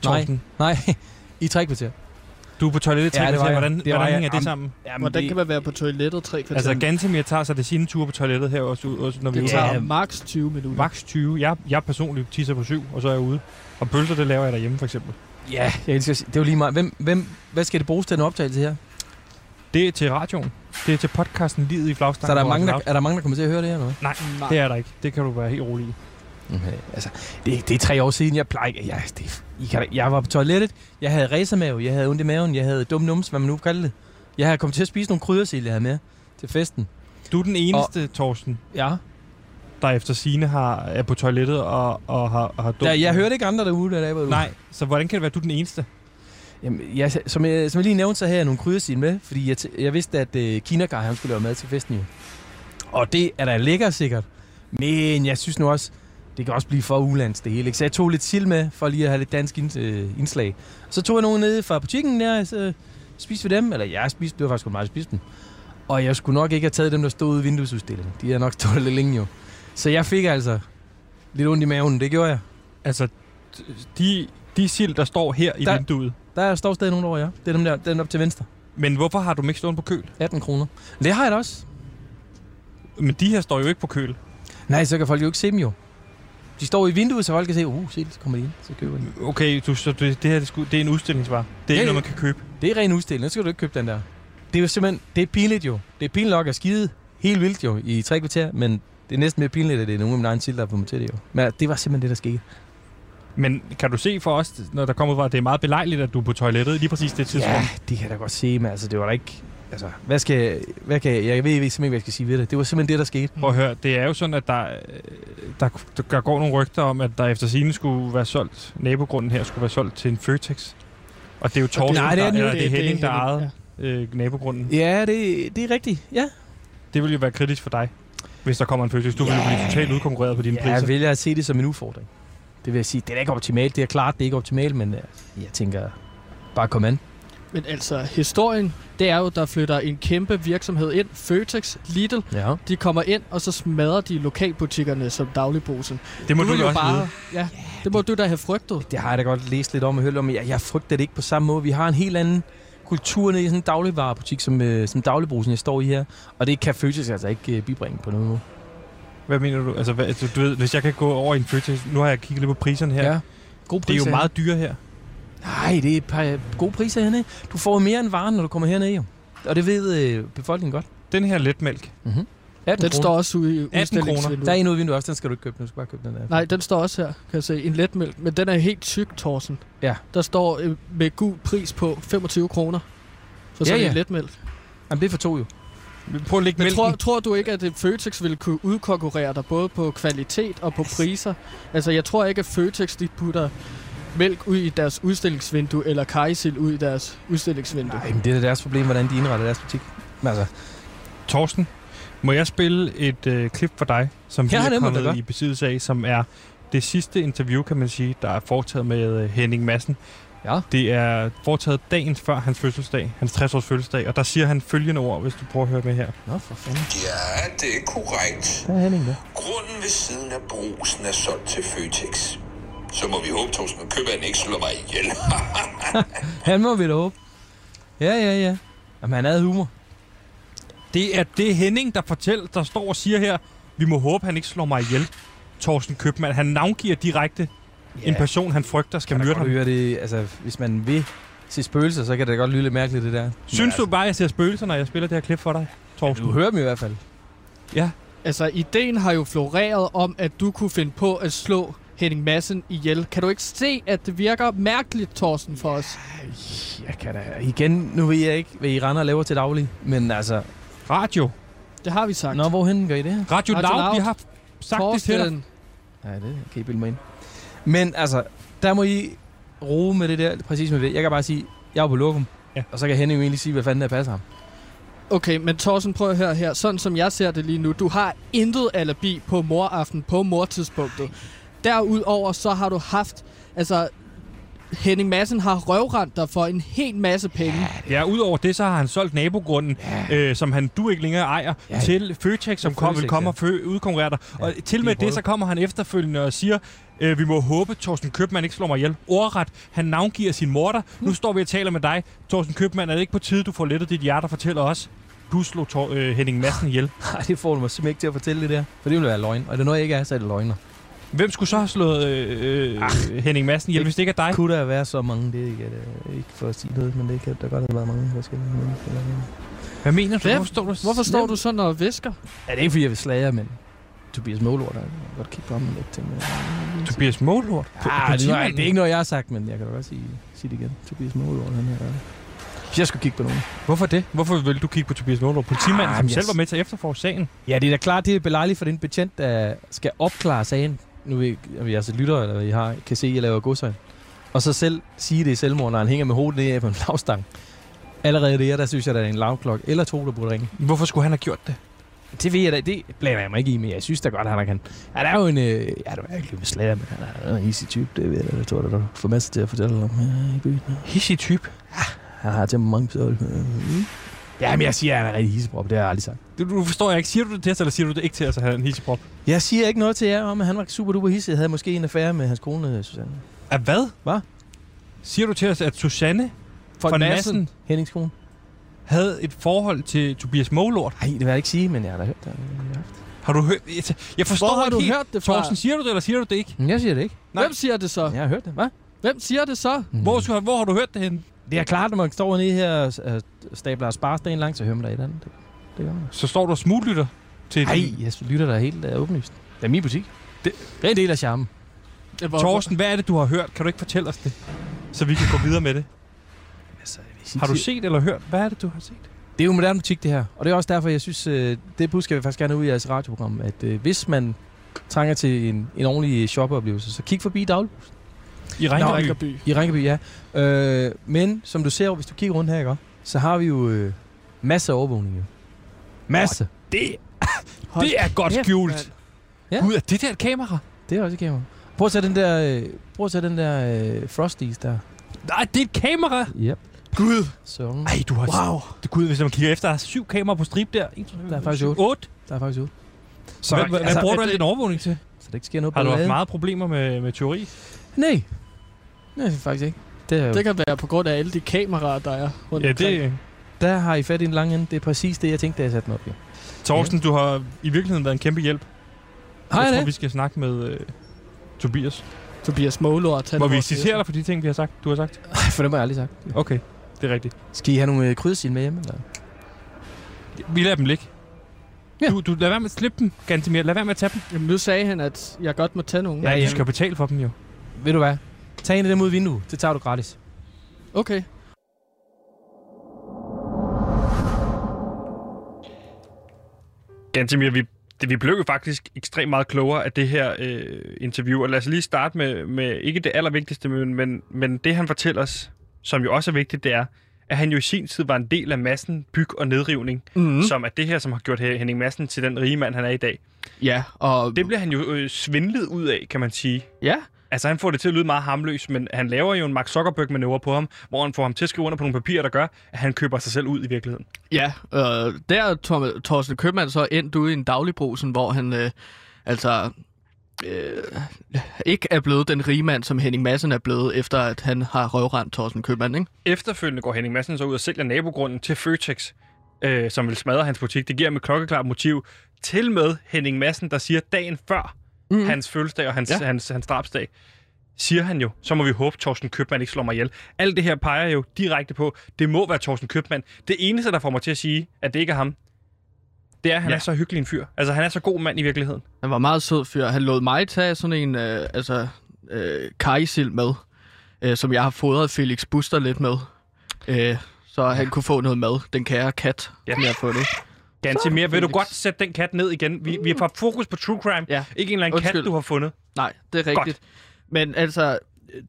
Torsten, Nej, i tre kvarter. du er på toilettet Ja, ja, det var jeg. hvordan, Det hvordan jeg. hænger det Am- sammen? Jamen, Hvordan kan man være på toilettet tre kvarter? Altså, Gantemir tager sig det sine ture på toilettet her også, også når vi er det ude. tager maks 20 minutter. Max 20. Jeg, jeg personligt tisser på 7, og så er jeg ude. Og pølser, det laver jeg derhjemme, for eksempel. Ja, jeg elsker. Det er jo lige meget. Hvem, hvem, hvad skal det bruges til en optagelse her? Det er til radioen. Det er til podcasten Livet i Flagstangen. Så er der, mange, der, er der mange, der kommer til at høre det her, eller hvad? Nej, Nej. det er der ikke. Det kan du være helt rolig i. Okay, altså, det, det er tre år siden, jeg plejer. Jeg, det, I kan, jeg var på toilettet, jeg havde racermave, jeg havde ondt i maven, jeg havde dum nums, hvad man nu kalder det. Jeg havde kommet til at spise nogle kryddersild, jeg havde med til festen. Du er den eneste, og... Torsten, Ja. der efter sine har, er på toilettet og, og har, har dumt. Der, jeg hørte ikke andre derude, der var Nej, så hvordan kan det være, at du er den eneste? Jamen, jeg, som, jeg, som jeg lige nævnte, så havde jeg nogle kryddersild med, fordi jeg, jeg vidste, at uh, Kinagar, han skulle lave mad til festen jo. Og det er da lækker sikkert. Men jeg synes nu også, det kan også blive for ulands det hele. Ikke? Så jeg tog lidt sild med, for lige at have lidt dansk øh, indslag. Så tog jeg nogle nede fra butikken der, så spiste vi dem. Eller jeg spiste, det var faktisk der spiste dem. Og jeg skulle nok ikke have taget dem, der stod ude i vinduesudstillingen. De har nok stået lidt længe jo. Så jeg fik altså lidt ondt i maven. Det gjorde jeg. Altså, de, de sild, der står her i Der- vinduet. Der står stadig nogen over, ja. Det er dem der, den op til venstre. Men hvorfor har du dem ikke stående på køl? 18 kroner. Det har jeg da også. Men de her står jo ikke på køl. Nej, så kan folk jo ikke se dem jo. De står i vinduet, så folk kan se, uh, se, så kommer de ind, så køber de. Okay, du, så det, det her det, skulle, det er en udstillingsvare. Det er Ja, ikke noget, man kan købe. Det er ren udstilling, så skal du ikke købe den der. Det er jo simpelthen, det er pinligt jo. Det er pinligt nok at skide helt vildt jo i tre kvarter, men det er næsten mere pinligt, at det er nogen af mine egne til, der har fået til det jo. Men det var simpelthen det, der skete. Men kan du se for os, når der kommer fra, at det er meget belejligt, at du er på toilettet lige præcis det tidspunkt? Ja, det kan jeg da godt se, men altså, det var da ikke... Altså, hvad skal. Hvad kan jeg, jeg ved simpelthen ikke, hvad jeg skal sige ved det. Det var simpelthen det, der skete. Prøv at høre, det er jo sådan, at der, øh, der, der går nogle rygter om, at der efter sine skulle være solgt, nabogrunden her skulle være solgt til en Føtex. Og det er jo Torsten, Nej, det er der, eller det Det- det er Henning, der ejede øh, nabogrunden. Ja, det, det er rigtigt. Ja. Det vil jo være kritisk for dig, hvis der kommer en Føtex. Du vil jo blive totalt udkonkurreret på dine ja priser. jeg vælger at se det som en udfordring. Det vil jeg sige. Det er ikke optimalt. Det er klart, det er ikke optimalt, men øh, jeg tænker, bare kom an. Men altså, historien, det er jo, der flytter en kæmpe virksomhed ind. Føtex, Lidl, Ja. de kommer ind, og så smadrer de lokalbutikkerne som dagligbrusen. det må du, vil jo også bare, vide. Ja, det må du da have frygtet. Det har jeg da godt læst lidt om og hørt om, men jeg, jeg frygter det ikke på samme måde. Vi har en helt anden kultur nede i sådan en dagligvarebutik, som, øh, som dagligbrusen, jeg står i her. Og det kan Føtex altså ikke øh, bibringe på nogen måde. Hvad mener du? Altså, hvad, altså, du ved, hvis jeg kan gå over i en Føtex, nu har jeg kigget lidt på priserne her. God Det er jo meget dyre her. Nej, det er et par gode priser hernede. Du får mere end varen, når du kommer herned, jo. Og det ved øh, befolkningen godt. Den her letmælk. Mm-hmm. 18 Den kroner. står også ude i 18 udstillingsvinduet. Der er en ude i vinduet også, den skal du ikke købe. Du skal bare købe den der. Nej, den står også her, kan jeg se. En letmælk, men den er helt tyk, Thorsen. Ja. Der står øh, med gul pris på 25 kroner. For Ja, sådan ja. en letmælk. Jamen, det er for to jo. Prøv at lægge Men mælken. tror, tror du ikke, at øh, Føtex ville kunne udkonkurrere dig både på kvalitet og på priser? Altså, jeg tror ikke, at Føtex de putter mælk ud i deres udstillingsvindue, eller kajsild ud i deres udstillingsvindue. Nej, men det er da deres problem, hvordan de indretter deres butik. Men altså, Torsten, må jeg spille et øh, klip for dig, som vi Ja, er kommet i besiddelse af, som er det sidste interview, kan man sige, der er foretaget med øh, Henning Madsen. Ja. Det er foretaget dagen før hans fødselsdag, hans 60-års fødselsdag, og der siger han følgende ord, hvis du prøver at høre med her. nå for fanden. Ja, det er korrekt. Der er Henning der. Grunden ved siden af brusen er solgt til Føtex. Så må vi håbe, Torsten Købmann ikke slår mig ihjel. Han må vi da håbe. Ja, ja, ja. Jamen, han havde humor. Det er det Henning, der fortæller, der står og siger her, vi må håbe, han ikke slår mig ihjel. Torsten Købmann, han navngiver direkte Ja. en person, han frygter skal myrde ham. høre det, altså, hvis man vil se spøgelser, så kan det godt lyde lidt mærkeligt, det der. Synes du bare, at jeg ser spøgelser, når jeg spiller det her klip for dig, Torsten? Du hører dem i hvert fald. Altså, ideen har jo floreret om, at du kunne finde på at slå Henning Madsen ihjel. Kan du ikke se, at det virker mærkeligt, Thorsten, for os? Jeg kan da... Igen, nu ved jeg ikke, hvad I render og laver til daglig. Men altså... Radio. Det har vi sagt. Nå, hvorhen gør I det her? Radio, Radio Loud, Loud. vi har sagt det til dig. Thorsten, Nej, det kan I bilde mig ind. Men altså, der må I roe med det der, præcis med det. Jeg kan bare sige, jeg er på lokum. Ja. Og så kan Henning jo egentlig sige, hvad fanden der passer ham. Okay, men Thorsten, prøv at høre her. Sådan som jeg ser det lige nu, du har intet alibi på moraften på mortidspunktet. Derudover så har du haft, altså Henning Madsen har røvrendt dig for en hel masse penge. Ja, udover det, så har han solgt nabogrunden, ja. øh, som han du ikke længere ejer, Ja. ja. til Føtex, som kom, vil komme ja. og fø, udkonkurrere dig. Ja, Og til med det, så kommer han efterfølgende og siger, øh, vi må håbe, Torsten Købmann ikke slår mig ihjel. Ordret, han navngiver sin morter. Nu står vi og taler med dig. Torsten Købmann, er det ikke på tide, du får lettet dit hjerte og fortæller os, du slog Tor, øh, Henning Madsen ihjel. Nej, det får du mig simpelthen ikke til at fortælle det der. For det vil være løgn. Og det er noget, jeg ikke er, så er det løgner. Hvem skulle så have slået øh, øh, Henning Madsen ihjel, det- hvis det ikke er dig? Kunne der være så mange? Det er ikke, øh, ikke for at sige noget, men det kan der godt have været mange forskellige mennesker. Hvad mener du? Hvem? Hvorfor står du? Hvorfor står du sådan og visker? Ja, det er ikke, fordi jeg vil slage men Tobias Målort, jeg kan godt kigge på ham lidt. Tænke, Tobias Målhort? ah, det, er, det er ikke noget, jeg har sagt, men jeg kan da godt sige, sige det igen. Tobias Målort, han er der. Hvis jeg skulle kigge på nogen. Hvorfor det? Hvorfor vil du kigge på Tobias Målhort? Politimanden, Ah, som men selv var med til at efterforske sagen. Ja, det er da klart, det er belejligt for den betjent, der skal opklare sagen. Nu ved jeg, om I altså lytter, eller I har, kan se, at jeg laver godsøjne. Og så selv sige det i selvmord, når han hænger med hovedet nede på en lavstang. Allerede det, der synes jeg, der er en lavklok eller to, der burde ringe. Hvorfor skulle han have gjort det? Det ved jeg da, det blander jeg mig ikke i, men jeg synes da godt, at han kan. Han er jo en, øh, ja, du er ikke med slager, men han er en easy type, det ved jeg da, det tror jeg, du får masser til at fortælle om ja, i byen. Hissig type. Han har temperament, så... Øh, Ja, men jeg siger, at han er rigtig hisseprop. Det har jeg aldrig sagt. Du, du forstår jeg ikke. Siger du det til os, eller siger du det ikke til os, at han er en hisseprop? Jeg siger ikke noget til jer om, at han var super duper hisse. Jeg havde måske en affære med hans kone, Susanne. Af hvad? Hvad? Siger du til os, at Susanne von Madsen Hennings kone. havde et forhold til Tobias Målort? Nej, det vil jeg ikke sige, men jeg har da hørt det. Har du hørt? Jeg, jeg forstår Hvor har ikke du helt. hørt det fra? Torsten, siger du det, eller siger du det ikke? Men jeg siger det ikke. Nej. Hvem siger det så? Jeg har hørt det. Hvad? Hvem siger det så? Hvor, skulle- hvor har du hørt det henne? Det er klart, når man står nede her og øh, stabler sparsten langt, så hører man der et andet. Det, det gør man. Så står du og smuglytter til Nej, jeg lytter der helt uh, åbenlyst. Det er min butik. Det- Det er en del af charmen. Torsten, hvad er det, du har hørt? Kan du ikke fortælle os det? Så vi kan gå videre med det. Altså, Har du set eller hørt? Hvad er det, du har set? Det er jo moderne butik, det her. Og det er også derfor, jeg synes, øh, det budskab vil faktisk gerne ud i jeres radioprogram, at øh, hvis man trænger til en, en ordentlig shoppeoplevelse, så kig forbi Daglbus I. Ringerby. i Ringeby, ja. Øh, men som du ser, hvis du kigger rundt her, ikke, så har vi jo øh, masser af overvågning. Jo. Masser. Det, det er godt kæft, skjult. Ja. Gud, er det der et kamera? Det er også et kamera. Prøv at tage den der, øh, prøv at tage den der øh, Frosties der. Nej, det er et kamera. Yep. Gud. Så Ej, du har... Wow. Det, Gud, hvis man kigger efter, der er syv kameraer på strip der. En, Der er faktisk otte. otte. der er faktisk ud. Så, hvad, altså, hvad bruger du al det- din overvågning til? Så der ikke sker noget Har du haft meget problemer med, med teori? Nej. Nej, faktisk ikke. Det er, Det kan være på grund af alle de kameraer, der er rundt Ja, omkring. det... Der har I fat i en lang ende. Det er præcis det, jeg tænkte, da jeg satte den op. Ja. Torsten, du har i virkeligheden været en kæmpe hjælp. Har jeg jeg tror, det? vi skal snakke med øh, Tobias. Tobias Målort. er vi vores citerer dig for de ting, vi har sagt, du har sagt. Ej, for dem har jeg aldrig sagt. Okay, det er rigtigt. Skal I have nogle øh, kryddersil med hjem? Eller? Vi lader dem ligge. Ja. Du, du lad være med at slippe dem, Gantemir. Lad være med at tage dem. Jamen, nu sagde han, at jeg godt må tage nogen. Ja, Ja, ja. du skal betale for dem jo. Ved du hvad? Tag en af dem ud af vinduet. Det tager du gratis. Okay. Gantemir, vi, det, vi blev jo faktisk ekstremt meget klogere af det her øh, interview. Og lad os lige starte med, med ikke det allervigtigste, men, men, men det han fortæller os, som jo også er vigtigt, det er, at han jo i sin tid var en del af massen byg og nedrivning, mm. som er det her, som har gjort Henning Madsen til den rige mand, han er i dag. Ja, og... Det bliver han jo øh, svindlet ud af, kan man sige. Ja, Altså, han får det til at lyde meget harmløst, men han laver jo en Mark Zuckerberg-manøvre på ham, hvor han får ham til at skrive under på nogle papirer, der gør, at han køber sig selv ud i virkeligheden. Ja, øh, der er Tor- Torsten Købmann så endt ude i en dagligbrusen, hvor han øh, altså øh, ikke er blevet den rige mand, som Henning Madsen er blevet, efter at han har røvrendt Torsten Købmann, ikke? Efterfølgende går Henning Madsen så ud og sælger nabogrunden til Føtex, øh, som vil smadre hans butik. Det giver ham et klokkeklart motiv. Til med Henning Madsen, der siger dagen før Mm. hans fødselsdag og hans, Ja. hans, hans drabsdag, siger han jo, så må vi håbe, Torsten Købmann ikke slår mig ihjel. Alt det her peger jo direkte på, det må være Torsten Købmann. Det eneste, der får mig til at sige, at det ikke er ham, det er, at han Ja. er så hyggelig en fyr. Altså, han er så god mand i virkeligheden. Han var meget sød fyr. Han lod mig tage sådan en øh, altså, øh, kajsild med, øh, som jeg har fodret Felix Buster lidt med. Øh, så han kunne få noget mad. Den kære kat, ja. som jeg har fundet. Ganske mere. Vil du godt sætte den kat ned igen? Vi, vi har fokus på true crime. Ja. Ikke en eller anden Undskyld. kat, du har fundet. Nej, det er rigtigt. Men altså,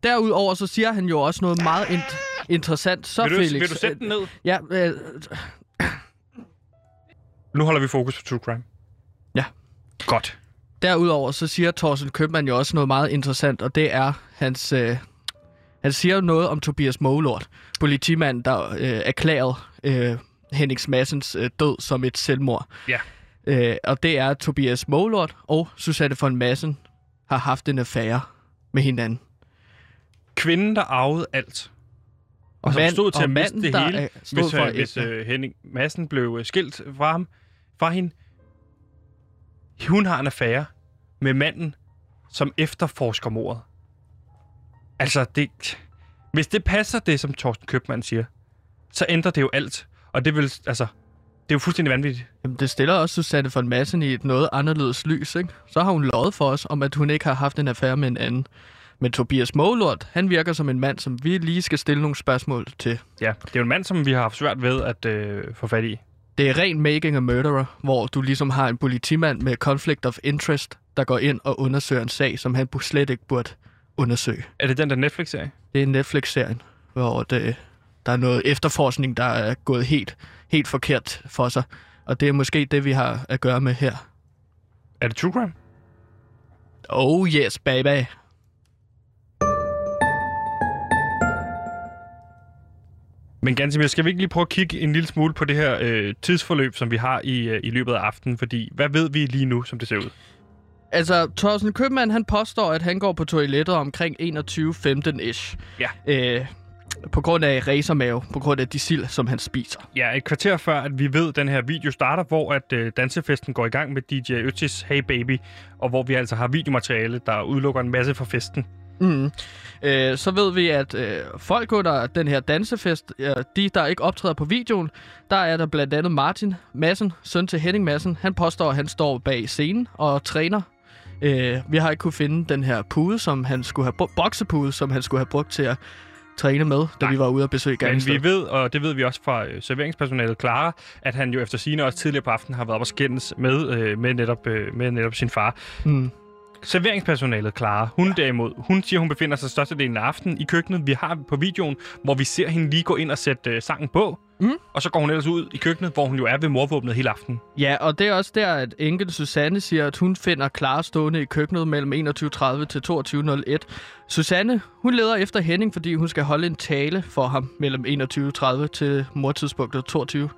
derudover så siger han jo også noget meget int- interessant. Så Vil du, Felix, vil du sætte den ned? Ja, øh, Nu holder vi fokus på true crime. Ja. Godt. derudover så siger Thorsten Købmann jo også noget meget interessant, og det er hans... Øh, han siger jo noget om Tobias Målort, politimand, der øh, erklærede øh, Henning Massens øh, død som et selvmord. Ja. Øh, og det er, at Tobias Målort og Susanne von Massen har haft en affære med hinanden. Kvinden, der arvede alt. Og som mand- stod til og at miste manden, det der hele, er- stod hvis, for øh, hvis øh, Henning Madsen blev øh, skilt fra ham, fra hende. Hun har en affære med manden, som efterforsker mordet. Altså, det, hvis det passer det, som Torsten Købmann siger, så ændrer det jo alt. Og det vil, altså, det er jo fuldstændig vanvittigt. Jamen, det stiller også Susanne von Massen i et noget anderledes lys, ikke? Så har hun lovet for os, om at hun ikke har haft en affære med en anden. Men Tobias Målort, han virker som en mand, som vi lige skal stille nogle spørgsmål til. Ja, det er jo en mand, som vi har haft svært ved at øh, få fat i. Det er ren making a murderer, hvor du ligesom har en politimand med conflict of interest, der går ind og undersøger en sag, som han slet ikke burde undersøge. Er det den der Netflix-serie? Det er Netflix-serien, hvor det, der er noget efterforskning, der er gået helt, helt forkert for sig. Og det er måske det, vi har at gøre med her. Er det True Crime? Oh yes, baby. Men Gansimir, skal vi ikke lige prøve at kigge en lille smule på det her øh, tidsforløb, som vi har i, øh, i løbet af aftenen? Fordi hvad ved vi lige nu, som det ser ud? Altså, Thorsten Købmann, han påstår, at han går på toilettet omkring 21.15-ish. Ja. Øh, på grund af racermave, på grund af de sild, som han spiser. Ja, et kvarter før, at vi ved, at den her video starter, hvor at øh, dansefesten går i gang med DJ Öttis Hey Baby, og hvor vi altså har videomateriale, der udelukker en masse fra festen. Mm. Øh, så ved vi, at øh, folk under den her dansefest, øh, de der ikke optræder på videoen, der er der blandt andet Martin Madsen, søn til Henning Madsen. Han påstår, at han står bag scenen og træner. Øh, vi har ikke kunne finde den her pude, som han skulle have brugt, boksepude, som han skulle have brugt til at træne med, da Nej. vi var ude og besøge Men Gangsted. vi ved, og det ved vi også fra øh, serveringspersonalet Clara, at han jo efter sine også tidligere på aftenen har været op og skændes med, øh, med, netop, øh, med netop sin far. Mm. Serveringspersonalet Clara, hun ja. derimod, hun siger, hun befinder sig størstedelen af aftenen i køkkenet. Vi har på videoen, hvor vi ser hende lige gå ind og sætte øh, sangen på. Mm. Og så går hun ellers ud i køkkenet, hvor hun jo er ved morvåbnet hele aftenen. Ja, og det er også der, at enkel Susanne siger, at hun finder Clara stående i køkkenet mellem 21.30 til 22.01. Susanne, hun leder efter Henning, fordi hun skal holde en tale for ham mellem 21.30 til mortidspunktet 22.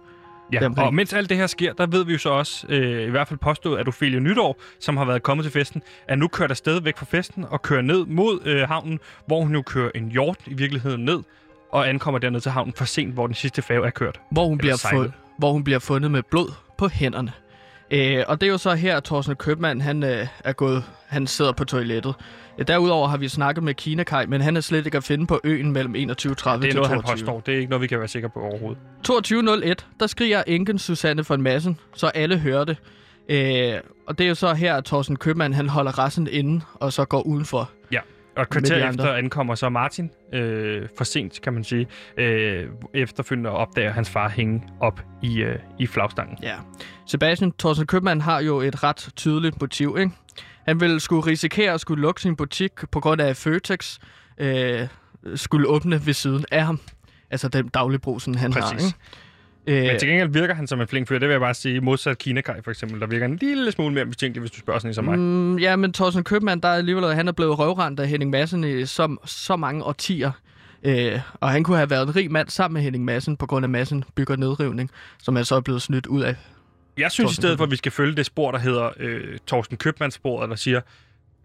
Ja, og mens alt det her sker, der ved vi jo så også, øh, i hvert fald påstået, at Ophelia Nytår, som har været kommet til festen, er nu kørt afsted væk fra festen og kører ned mod øh, havnen, hvor hun jo kører en hjort i virkeligheden ned, og ankommer derned til havnen for sent, hvor den sidste færge er kørt. hvor hun, bliver fund, hvor hun bliver fundet med blod på hænderne. Øh, og det er jo så her, at Thorsten Købmann, han øh, er gået, han sidder på toilettet. Derudover har vi snakket med Kina Kai, men han er slet ikke at finde på øen mellem 21.30 Det er til noget, 22. han påstår. Det er ikke noget, vi kan være sikre på overhovedet. 22.01, der skriger enken Susanne von Massen, så alle hører det. Øh, og det er jo så her, at Thorsten Købmann, han holder resten inde, og så går udenfor. Og et kvarter efter ankommer så Martin, øh, for sent kan man sige, øh, efterfølgende opdager hans far hænge op i, øh, i flagstangen. Ja. Sebastian Thorsten Købmann har jo et ret tydeligt motiv, ikke? Han ville skulle risikere at skulle lukke sin butik på grund af Føtex øh, skulle åbne ved siden af ham. Altså den dagligbrusen, han Præcis. har, ikke? Øh, Men til gengæld virker han som en flink fyr, det vil jeg bare sige, modsat Kina Kai for eksempel, der virker en lille smule mere mistænkelig, hvis du spørger sådan en som mig. Mm, ja, men Thorsten Købmann, der er alligevel, han er blevet røvrendt af Henning Madsen i så, så mange årtier. Øh, og han kunne have været en rig mand sammen med Henning Madsen, på grund af Madsen bygger nedrivning, som er så blevet snydt ud af. Jeg synes i Thorsten stedet for, at vi skal følge det spor, der hedder øh, Torsten Købmanns-sporet, der siger,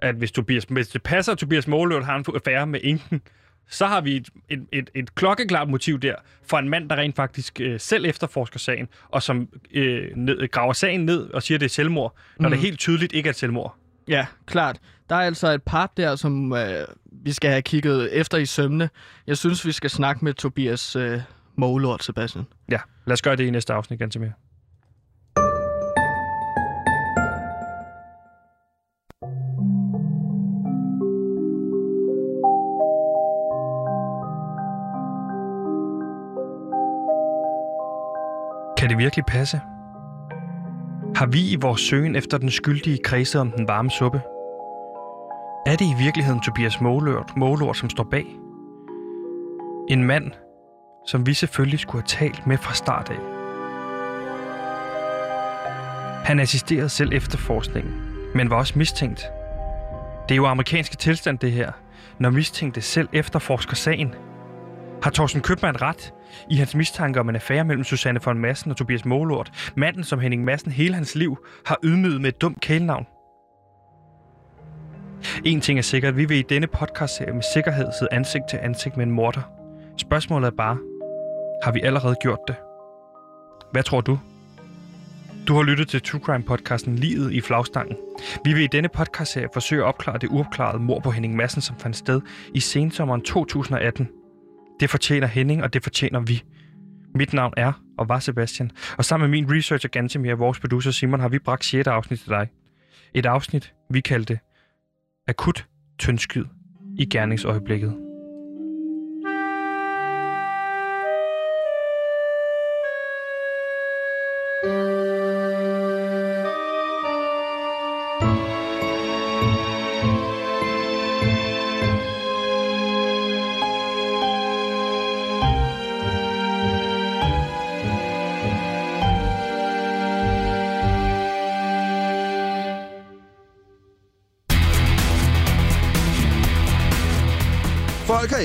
at hvis, Tobias, hvis det passer, at Tobias Måløt har en affære med Inken, så har vi et, et, et, et klokkeklart motiv der for en mand, der rent faktisk øh, selv efterforsker sagen, og som øh, ned, graver sagen ned og siger, at det er selvmord, når Mm. det helt tydeligt ikke er selvmord. Ja, klart. Der er altså et par der, som øh, vi skal have kigget efter i sømne. Jeg synes, vi skal snakke med Tobias øh, Målort, Sebastian. Ja, lad os gøre det i næste afsnit, ganske Kan det virkelig passe? Har vi i vores søgen efter den skyldige kredse om den varme suppe? Er det i virkeligheden Tobias Målort, Målort som står bag? En mand, som vi selvfølgelig skulle have talt med fra start af. Han assisterede selv efterforskningen, men var også mistænkt. Det er jo amerikanske tilstand, det her, når mistænkte selv efterforsker sagen. Har Thorsten Købmann ret i hans mistanke om en affære mellem Susanne von Massen og Tobias Målort, manden som Henning Madsen hele hans liv har ydmyget med et dumt kælenavn? En ting er sikkert, vi vil i denne podcast med sikkerhed sidde ansigt til ansigt med en morder. Spørgsmålet er bare, har vi allerede gjort det? Hvad tror du? Du har lyttet til True Crime podcasten Livet i flagstangen. Vi vil i denne podcast forsøge at opklare det uopklarede mord på Henning Madsen, som fandt sted i sensommeren 2018. Det fortjener Henning, og det fortjener vi. Mit navn er og var Sebastian, og sammen med min researcher Gantemir og vores producer Simon har vi bragt 6. afsnit til dig. Et afsnit, vi kaldte Akut tyndskyd i gerningsøjeblikket.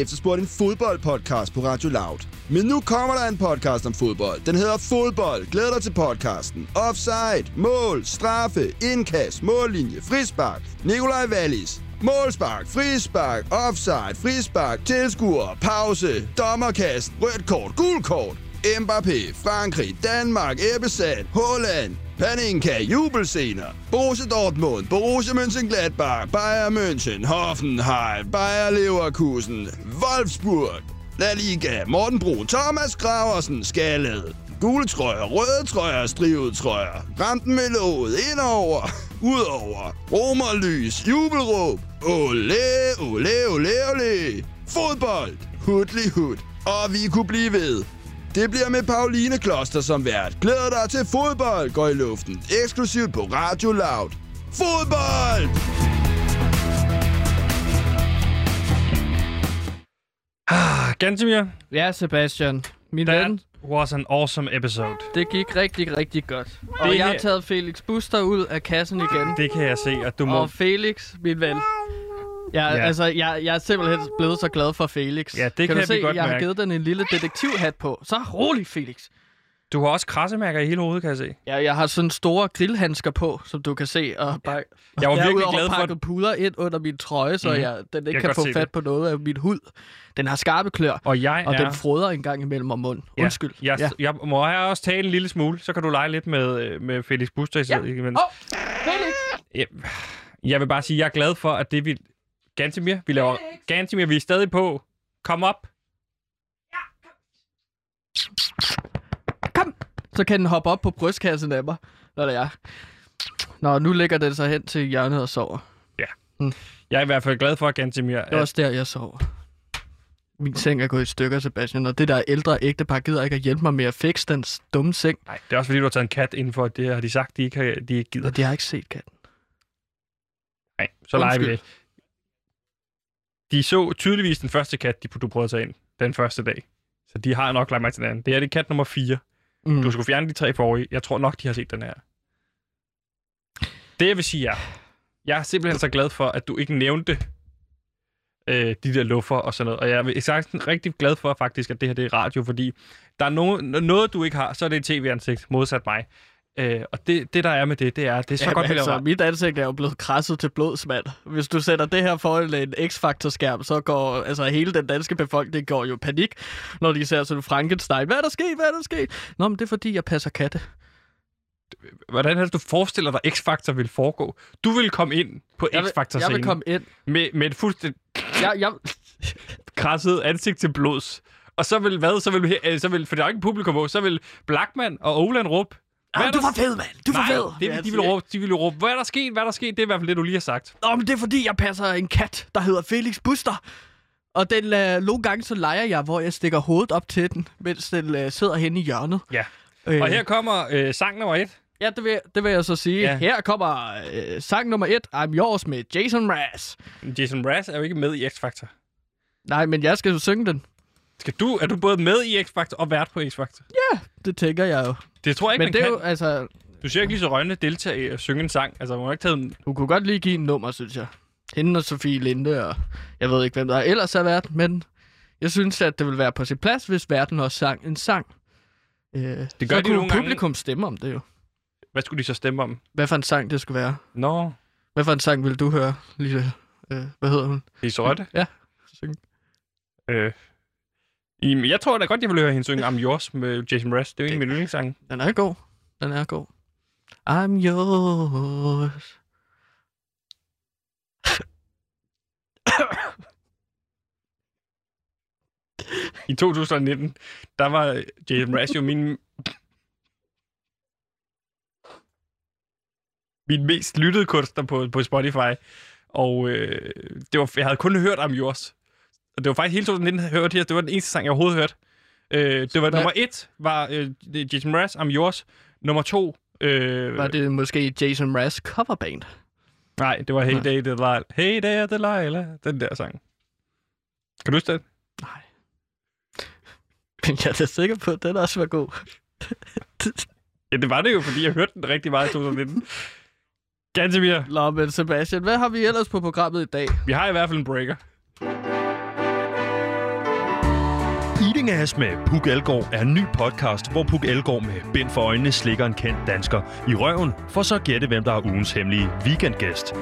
Efterspurgt en fodboldpodcast på Radio Loud. Men nu kommer der en podcast om fodbold. Den hedder Fodbold. Glæd dig til podcasten. Offside, mål, straffe, indkast, mållinje, frispark. Nikolaj Wallis. Målspark, frispark, offside, frispark, tilskuer, pause, dommerkast, rødt kort, gul kort. Mbappé, Frankrig, Danmark, Ebbesat, Holland, Paninka, jubelscener. Borussia Dortmund, Borussia Mönchengladbach, Bayern München, Hoffenheim, Bayer Leverkusen, Wolfsburg. La Liga, Morten Bro, Thomas Graversen, Skallet. Gule trøjer, røde trøjer, strivet trøjer. Ramten med låget, indover, udover. Romerlys, jubelråb. Ole, ole, ole, ole. Fodbold, hudlig hud. Og vi kunne blive ved. Det bliver med Pauline Kloster som vært. Glæder dig til fodbold går i luften. Eksklusivt på Radio Loud. Fodbold! Ah, Gantemir, Ja, Sebastian. Min that ven, was an awesome episode. det gik rigtig, rigtig godt. Og Det jeg har taget Felix Buster ud af kassen igen. Det kan jeg se, at du må... Og Felix, min ven. Ja, Ja. altså, jeg, jeg er simpelthen blevet så glad for Felix. Ja, det kan kan du se, godt jeg har mærke. givet den en lille detektivhat på. Så rolig, Felix. Du har også krassemærker i hele hovedet, kan jeg se. Ja, jeg har sådan store grillhandsker på, som du kan se. Og bare, Jeg var jeg har virkelig glad for... pakket puder ind under min trøje, så Mhm. jeg, den Jeg ikke kan kan godt få fat det. på noget af min hud. Den har skarpe klør, Og jeg og er... den froder en gang imellem om munden. Ja, Undskyld. Jeg, Ja. jeg må jeg også tale en lille smule, så kan du lege lidt med, øh, med Felix Buster i Ja. imens. Åh, Felix! Jeg, jeg vil bare sige, at jeg er glad for, at det vi... Gantemir, vi laver... Gantemir, vi er stadig på. Kom op. Så kan den hoppe op på brystkassen af mig, når det er. Nå, nu ligger den sig hen til hjørnet og sover. Jeg er i hvert fald glad for, Gantemir. Det er også der, jeg sover. Min seng er gået i stykker, Sebastian, og det der ældre ægtepar gider ikke at hjælpe mig med at fikse den dumme seng. Nej, det er også fordi, du har taget en kat inden for, det har de sagt, de ikke, har, de ikke gider. Og de har ikke set katten. Nej, så leger vi det. De så tydeligvis den første kat, de, du prøvede at tage ind den første dag. Så de har nok lagt mig til den anden. Det er det kat nummer 4. Mm. Du skulle fjerne de tre forrige. Jeg tror nok, de har set den her. Det jeg vil sige er, jeg er simpelthen så glad for, at du ikke nævnte øh, de der luffer og sådan noget. Og jeg er sagt rigtig glad for faktisk, at det her det er radio, fordi der er no- noget, du ikke har, så er det et tv-ansigt, modsat mig. Øh, og det, det, der er med det, det er, det er så Jamen, godt, vi laver altså, radio. mit ansigt er jo blevet krasset til blods, mand. Hvis du sætter det her foran en X-Factor-skærm, så går altså, hele den danske befolkning går jo panik, når de ser sådan Frankenstein. Hvad er der sket? Hvad er der sket? Nå, men det er fordi, jeg passer katte. Hvordan det, du forestiller dig, X-Factor vil foregå? Du vil komme ind på Jeg vil, jeg vil komme ind. med, med et fuldstændig Jeg, jeg, krasset ansigt til blods. Og så vil hvad? Så vil, øh, så vil for er ikke publikum på, så vil Blackman og Oland råbe. Jamen, du var fed, mand. Du var Nej, fed. det, Ja, de vil råbe, de vil råbe, hvad er der sket, hvad er der sket? Det er i hvert fald det, du lige har sagt. Nå, men det er fordi, jeg passer en kat, der hedder Felix Buster. Og den, øh, nogle gange så leger jeg, hvor jeg stikker hovedet op til den, mens den øh, sidder henne i hjørnet. Ja. Øh, Og her kommer øh, sang nummer et. Ja, det vil, det vil jeg så sige. Ja. Ja. Her kommer øh, sang nummer et, I'm Yours med Jason Mraz. Jason Mraz er jo ikke med i X-Factor. Nej, men jeg skal jo synge den. Skal du, er du både med i X-Factor og vært på X-Factor? Det tænker jeg jo. Det tror jeg ikke, Men man det er kan. jo, altså, Du ser ikke lige så røgende deltage i at synge en sang. Altså, hun har ikke taget en... du kunne godt lige give en nummer, synes jeg. Hende og Sofie Linde, og jeg ved ikke, hvem der ellers har været, men jeg synes, at det vil være på sin plads, hvis verden også sang en sang. Øh, det gør så de kunne nogle gange. publikum stemme om det jo. Hvad skulle de så stemme om? Hvad for en sang det skulle være. Nå, Hvad for en sang vil du høre, lille... Øh, hvad hedder hun? Lise Røtte. Ja, syng. Øh, jamen, jeg tror da godt, jeg vil høre hende synge I'm Yours med Jason Mraz. Det er jo en af mine yndlingssange. Den er god. Den er god. I'm yours. I 2019, der var Jason Mraz jo min... min mest lyttede kunstner på, på Spotify. Og øh, det var, jeg havde kun hørt om Yours. Og det var faktisk hele 2019, jeg hørte her. Det var den eneste sang, jeg overhovedet hørte. Øh, det var Hvad- nummer et, var øh, Jason Mraz, I'm Yours. Nummer to... Øh, Var det måske Jason Mraz coverband? Nej, det var Hey. Day Delilah. Hey Day Delilah. Den der sang. Kan du huske den? Nej. Men jeg er da sikker på, at den også var god. Ja, det var det jo, fordi jeg hørte den rigtig meget i 2019. Gantemir, Nå, men Sebastian, hvad har vi ellers på programmet i dag? vi har i hvert fald en breaker. Ass med Puk Elgård er en ny podcast, hvor Puk Elgård med bind for øjnene slikker en kendt dansker i røven, for så at gætte, hvem der er ugens hemmelige weekendgæst.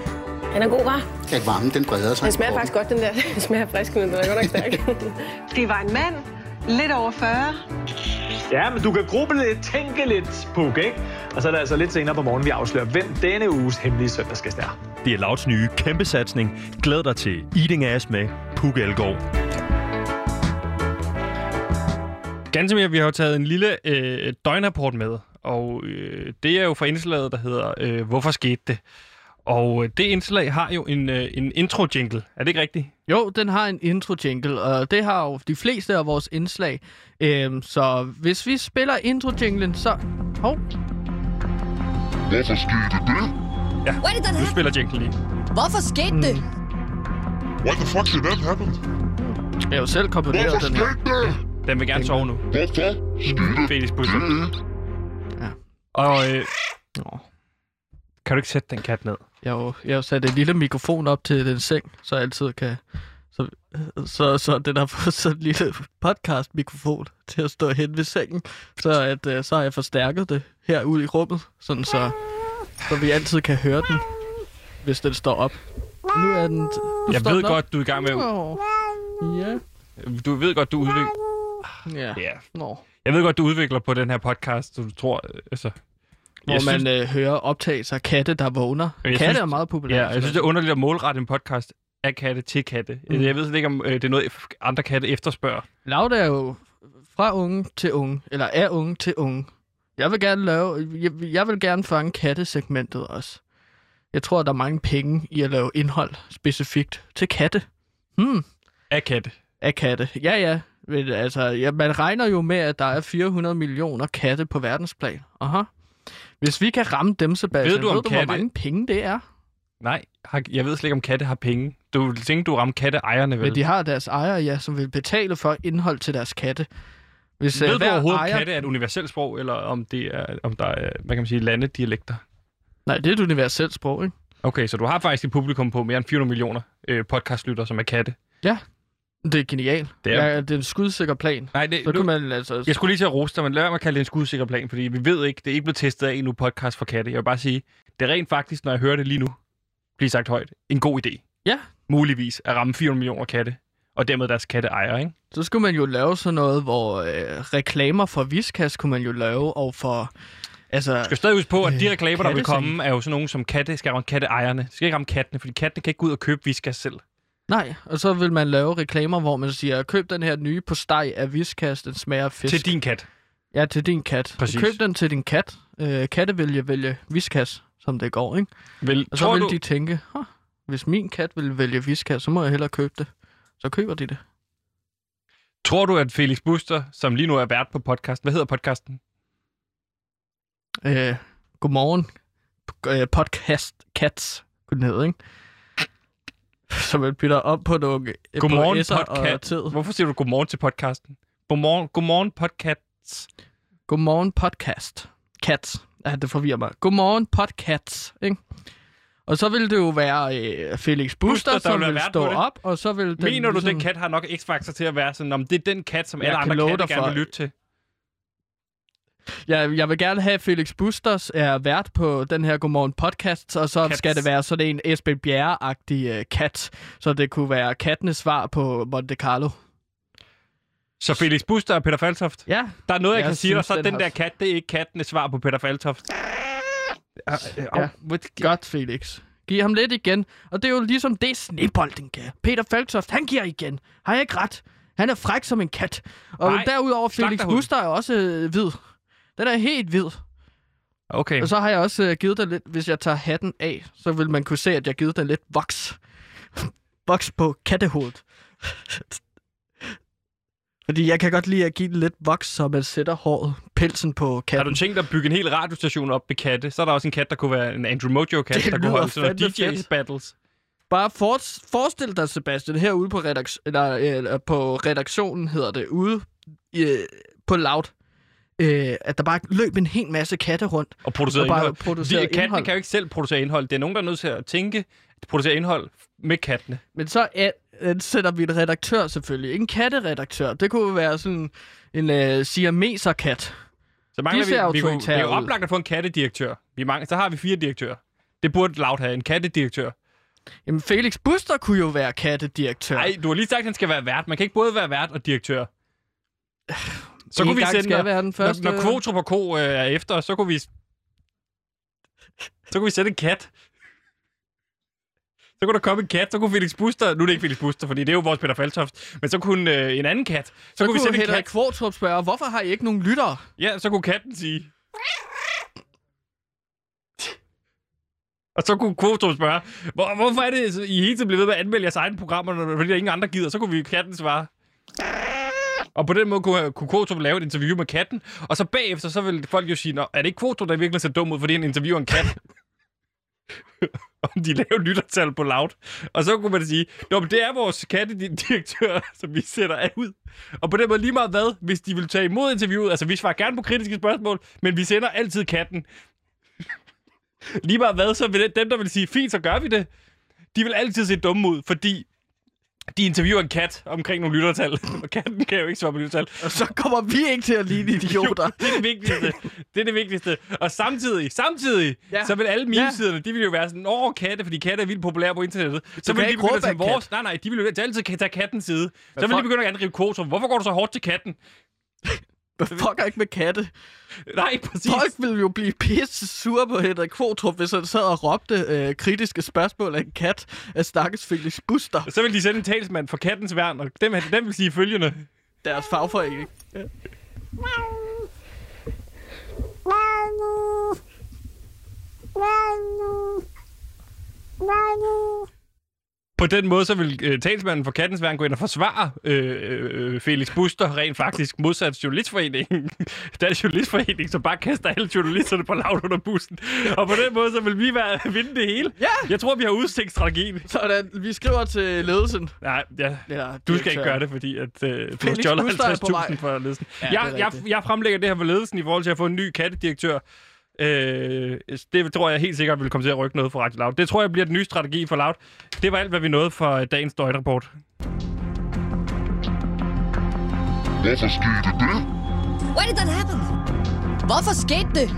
Den er god, var. Kan varmen, den breder sig. Den smager faktisk godt, den der. Den smager frisk, men den er godt nok stærk. Det var en mand, lidt over 40. Ja, men du kan gruble lidt, tænke lidt, Puk, ikke? Og så er det altså lidt senere på morgen, vi afslører, hvem denne uges hemmelige søndagsgæst er. Det er Louds nye kæmpe satsning. Glæd dig til Eating Ass med Puk Elgård. Gansimir, vi har jo taget en lille øh, døgnrapport med, og øh, det er jo fra indslaget, der hedder øh, Hvorfor skete det? Og øh, det indslag har jo en, øh, en intro-jingle. Er det ikke rigtigt? Jo, den har en intro-jingle, og det har jo de fleste af vores indslag. Øhm, så hvis vi spiller intro-jinglen, så... Hov. Hvorfor skete det? Ja, Why did that nu happen? spiller jinglen lige. Hvorfor skete det? Why the fuck did that happen? Jeg har jo selv komponeret Hvorfor den her. skete det? Den vil gerne sove nu. Hvorfor skete Felix Busser. det? Og øh, kan du ikke sætte den kat ned? Jeg har jo, jeg har jo sat en lille mikrofon op til den seng, så jeg altid kan... Så, så, så den har fået sådan en lille podcast-mikrofon til at stå hen ved sengen, så, at, øh, så har jeg forstærket det herude i rummet, sådan så, så vi altid kan høre den, hvis den står op. Nu er den... Nu Jeg står ved den op. godt, du er i gang med... Ja. Du ved godt, du udvikler... Ja. Ja. Nå. Jeg ved godt, du udvikler på den her podcast, du tror... øh, Altså, Hvor man synes- øh, hører optagelser af katte, der vågner. Jeg Katte synes- er meget populære. Ja, jeg synes, det er underligt at målrette en podcast af katte til katte. Mm. Mm. Jeg ved slet ikke, om øh, det er noget, andre katte efterspørger. Lauda er jo fra unge til unge, eller er unge til unge. Jeg vil gerne lave, jeg, jeg vil gerne fange kattesegmentet også. Jeg tror, der er mange penge i at lave indhold specifikt til katte. Hmm, Af katte. af katte. Ja, ja. Men, altså, ja, man regner jo med, at der er 400 millioner katte på verdensplan. Aha. Hvis vi kan ramme dem, Sebastian, Ved du, om ved du hvor katte- mange penge det er? Nej, jeg ved slet ikke, om katte har penge. Du tænker, du rammer katteejerne, vel? Men de har deres ejere, ja, som vil betale for indhold til deres katte. Hvis, øh, Ved du hver overhovedet, ejer... katte er et universelt sprog, eller om, det er, om der er, hvad kan man sige, landedialekter? Nej, det er et universelt sprog, ikke? Okay, så du har faktisk et publikum på mere end 400 millioner øh, podcastlytter, som er katte. Ja, det er genialt. Det er- ja, det er en skudsikker plan. Nej, det, Så kan man altså... Jeg skulle lige til at dig, men lad at kalde det en skudsikker plan, fordi vi ved ikke, det er ikke blevet testet af endnu podcast for katte. Jeg vil bare sige, det er rent faktisk, når jeg hører det lige nu, blive sagt højt, en god idé. Ja. Muligvis at ramme 400 millioner katte, og dermed deres katteejere, ikke? Så skulle man jo lave sådan noget, hvor øh, reklamer for Viskas kunne man jo lave, og for... Altså, Du skal stadig huske på, at de Øh, reklamer, der vil komme, er jo sådan nogle som katte, skal ramme katteejerne. Det skal ikke ramme kattene, fordi kattene kan ikke gå ud og købe Viskas selv. Nej, og så vil man lave reklamer, hvor man siger, køb den her nye på steg af Viskas, den smager af fisk. Til din kat. Ja, til din kat. Præcis. Køb den til din kat. Øh, katte vil jeg vælge Viskas, som det går, ikke? Vel, Og så tror vil du, de tænke, hvis min kat vil vælge Viskas, så må jeg hellere købe det. Så køber de det. tror du, at Felix Buster, som lige nu er vært på podcasten, hvad hedder podcasten? Øh, godmorgen. Øh, podcast Cats, kunne den hedde, ikke? Så man bytter op på nogle Godmorgen på S'er og podcast. tid. Hvorfor siger du godmorgen til podcasten? Godmorgen, godmorgen podcast. Godmorgen podcast. Cats. Ja, det forvirrer mig. Godmorgen podcast, ikke? Og så vil det jo være øh, Felix Buster, Buster, der som vil stå op, og så vil den Mener du, ligesom... den kat har nok x-faktor til at være sådan, om det er den kat, som Jeg alle andre katte gerne vil lytte til? Jeg, jeg vil gerne have, at Felix Busters er vært på den her Godmorgen podcast, og så Cats. Skal det være sådan en Esben Bjerre-agtig uh, kat, så det kunne være kattenes svar på Monte Carlo. Så Felix Buster og Peter Faltoft? Ja. Der er noget, jeg, Jeg kan sige dig, så den den har- der kat, det er ikke kattenes svar på Peter Faltoft. Ja. Godt, Felix. Giv ham lidt igen. Og det er jo ligesom det, snebolden kan. Peter Falktoft, han giver igen. Har jeg ikke ret? Han er fræk som en kat. Og Nej, derudover, Felix. Buster er også øh, hvid. Den er helt hvid. Okay. Og så har jeg også øh, givet den lidt, hvis jeg tager hatten af, så vil man kunne se, at jeg har givet den lidt voks. voks på kattehovedet. Fordi jeg kan godt lide at give den lidt voks, så man sætter håret, pelsen på Har katten. du tænkt dig at bygge en hel radiostation op med katte? Så er der også en kat, der kunne være en Andrew Mojo-kat, der kunne holde sådan noget fandme DJ fedt. battles. Bare for, forestil dig, Sebastian, herude på, redaks- eller, eller på redaktionen, hedder det, ude øh, på Loud, øh, at der bare løb en hel masse katte rundt. Og producere Og indhold. producere De, kattene indhold. kan jo ikke selv producere indhold. Det er nogen, der er nødt til at tænke, producere indhold med kattene. Men så er, sætter vi en redaktør selvfølgelig. En katteredaktør. Det kunne være sådan en øh, siameser-kat. Så mangler De ser vi, vi kunne, det er jo oplagt at få en kattedirektør. Vi mangler, så har vi fire direktører. Det burde Loud have, en kattedirektør. Jamen, Felix Buster kunne jo være kattedirektør. Nej, du har lige sagt, at han skal være vært. Man kan ikke både være vært og direktør. Så En kunne vi sende, skal være den første- når, når Kvotrup og Ko øh, er efter, så kunne vi... Så kunne vi sætte en kat. Så kunne der komme en kat, så kunne Felix Buster... Nu er det ikke Felix Buster, fordi det er jo vores Peter Faltoft. Men så kunne øh, en anden kat... Så, Så kunne vi sætte en Henrik kat. Kvartrup spørge, hvorfor har I ikke nogen lyttere? Ja, så kunne katten sige... Og så kunne Kvotrup spørge, Hvor, hvorfor er det, I hele tiden bliver ved med at anmelde jeres egne programmer, når- fordi der ingen andre gider? Så kunne vi katten svare. Og på den måde kunne, kunne Kvotrup lave et interview med katten, og så bagefter, så vil folk jo sige, Nå, er det ikke Kvotrup, der virkelig ser dum ud, fordi han interviewer en kat? om de laver lyttertal på loud. Og så kunne man sige, Nå, men det er vores kattedirektør, som vi sætter af ud. Og på den måde lige meget hvad, hvis de vil tage imod interviewet, altså vi svarer gerne på kritiske spørgsmål, men vi sender altid katten. lige meget hvad, så vil dem, der vil sige, fint, så gør vi det, de vil altid se dumme ud, fordi de interviewer en kat omkring nogle lyttertal, og katten kan jo ikke svare på lyttertal. Og så kommer vi ikke til at ligne idioter. Jo, det er det vigtigste. Det er det vigtigste. Og samtidig, samtidig, ja. Ja. så vil alle memesiderne, de vil jo være sådan, åh, katte, fordi katte er vildt populære på internettet. Så vil de begynde at tage vores... Nej, nej, de vil jo altid tage kattens side. Så vil de begynde at angribe Kotrum. Hvorfor går du så hårdt til katten? Hvad fucker ikke med katte? Nej, præcis. Folk ville jo blive pisse sure på Henrik Kvartrup, hvis han sad og råbte øh, kritiske spørgsmål af en kat af stakkels Felix Buster, Så vil de sende en talsmand for kattens værn, og dem, dem vil sige følgende. deres fagforening. Ja. På den måde, så vil øh, talsmanden for kattens værn gå ind og forsvare øh, øh, Felix Buster rent faktisk modsat journalistforeningen. Er journalistforening, som bare kaster alle journalisterne på lavt under bussen. Og på den måde, så vil vi være, vinde det hele. Ja! Jeg tror, vi har udstænkt strategien. Sådan, vi skriver til ledelsen. Nej, ja. Ja, Du skal ikke gøre det, fordi at, øh, du har Felix stjålet Buster er på vej. 50.000 for ledelsen. Ja, jeg, jeg, jeg fremlægger det her for ledelsen i forhold til at få en ny kattedirektør. Øh, det tror jeg helt sikkert vil komme til at rykke noget for Radio Loud. Det tror jeg bliver den nye strategi for Loud. Det var alt, hvad vi nåede for øh, dagens døgnrapport. Hvorfor skete det? Why did that happen? Hvorfor skete det?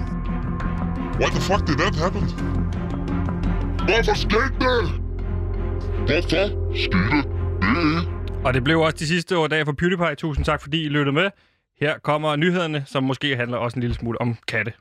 Why the fuck did that happen? Hvorfor skete det? Hvorfor skete det? Og det blev også de sidste år dage for PewDiePie. Tusind tak, fordi I lyttede med. Her kommer nyhederne, som måske handler også en lille smule om katte.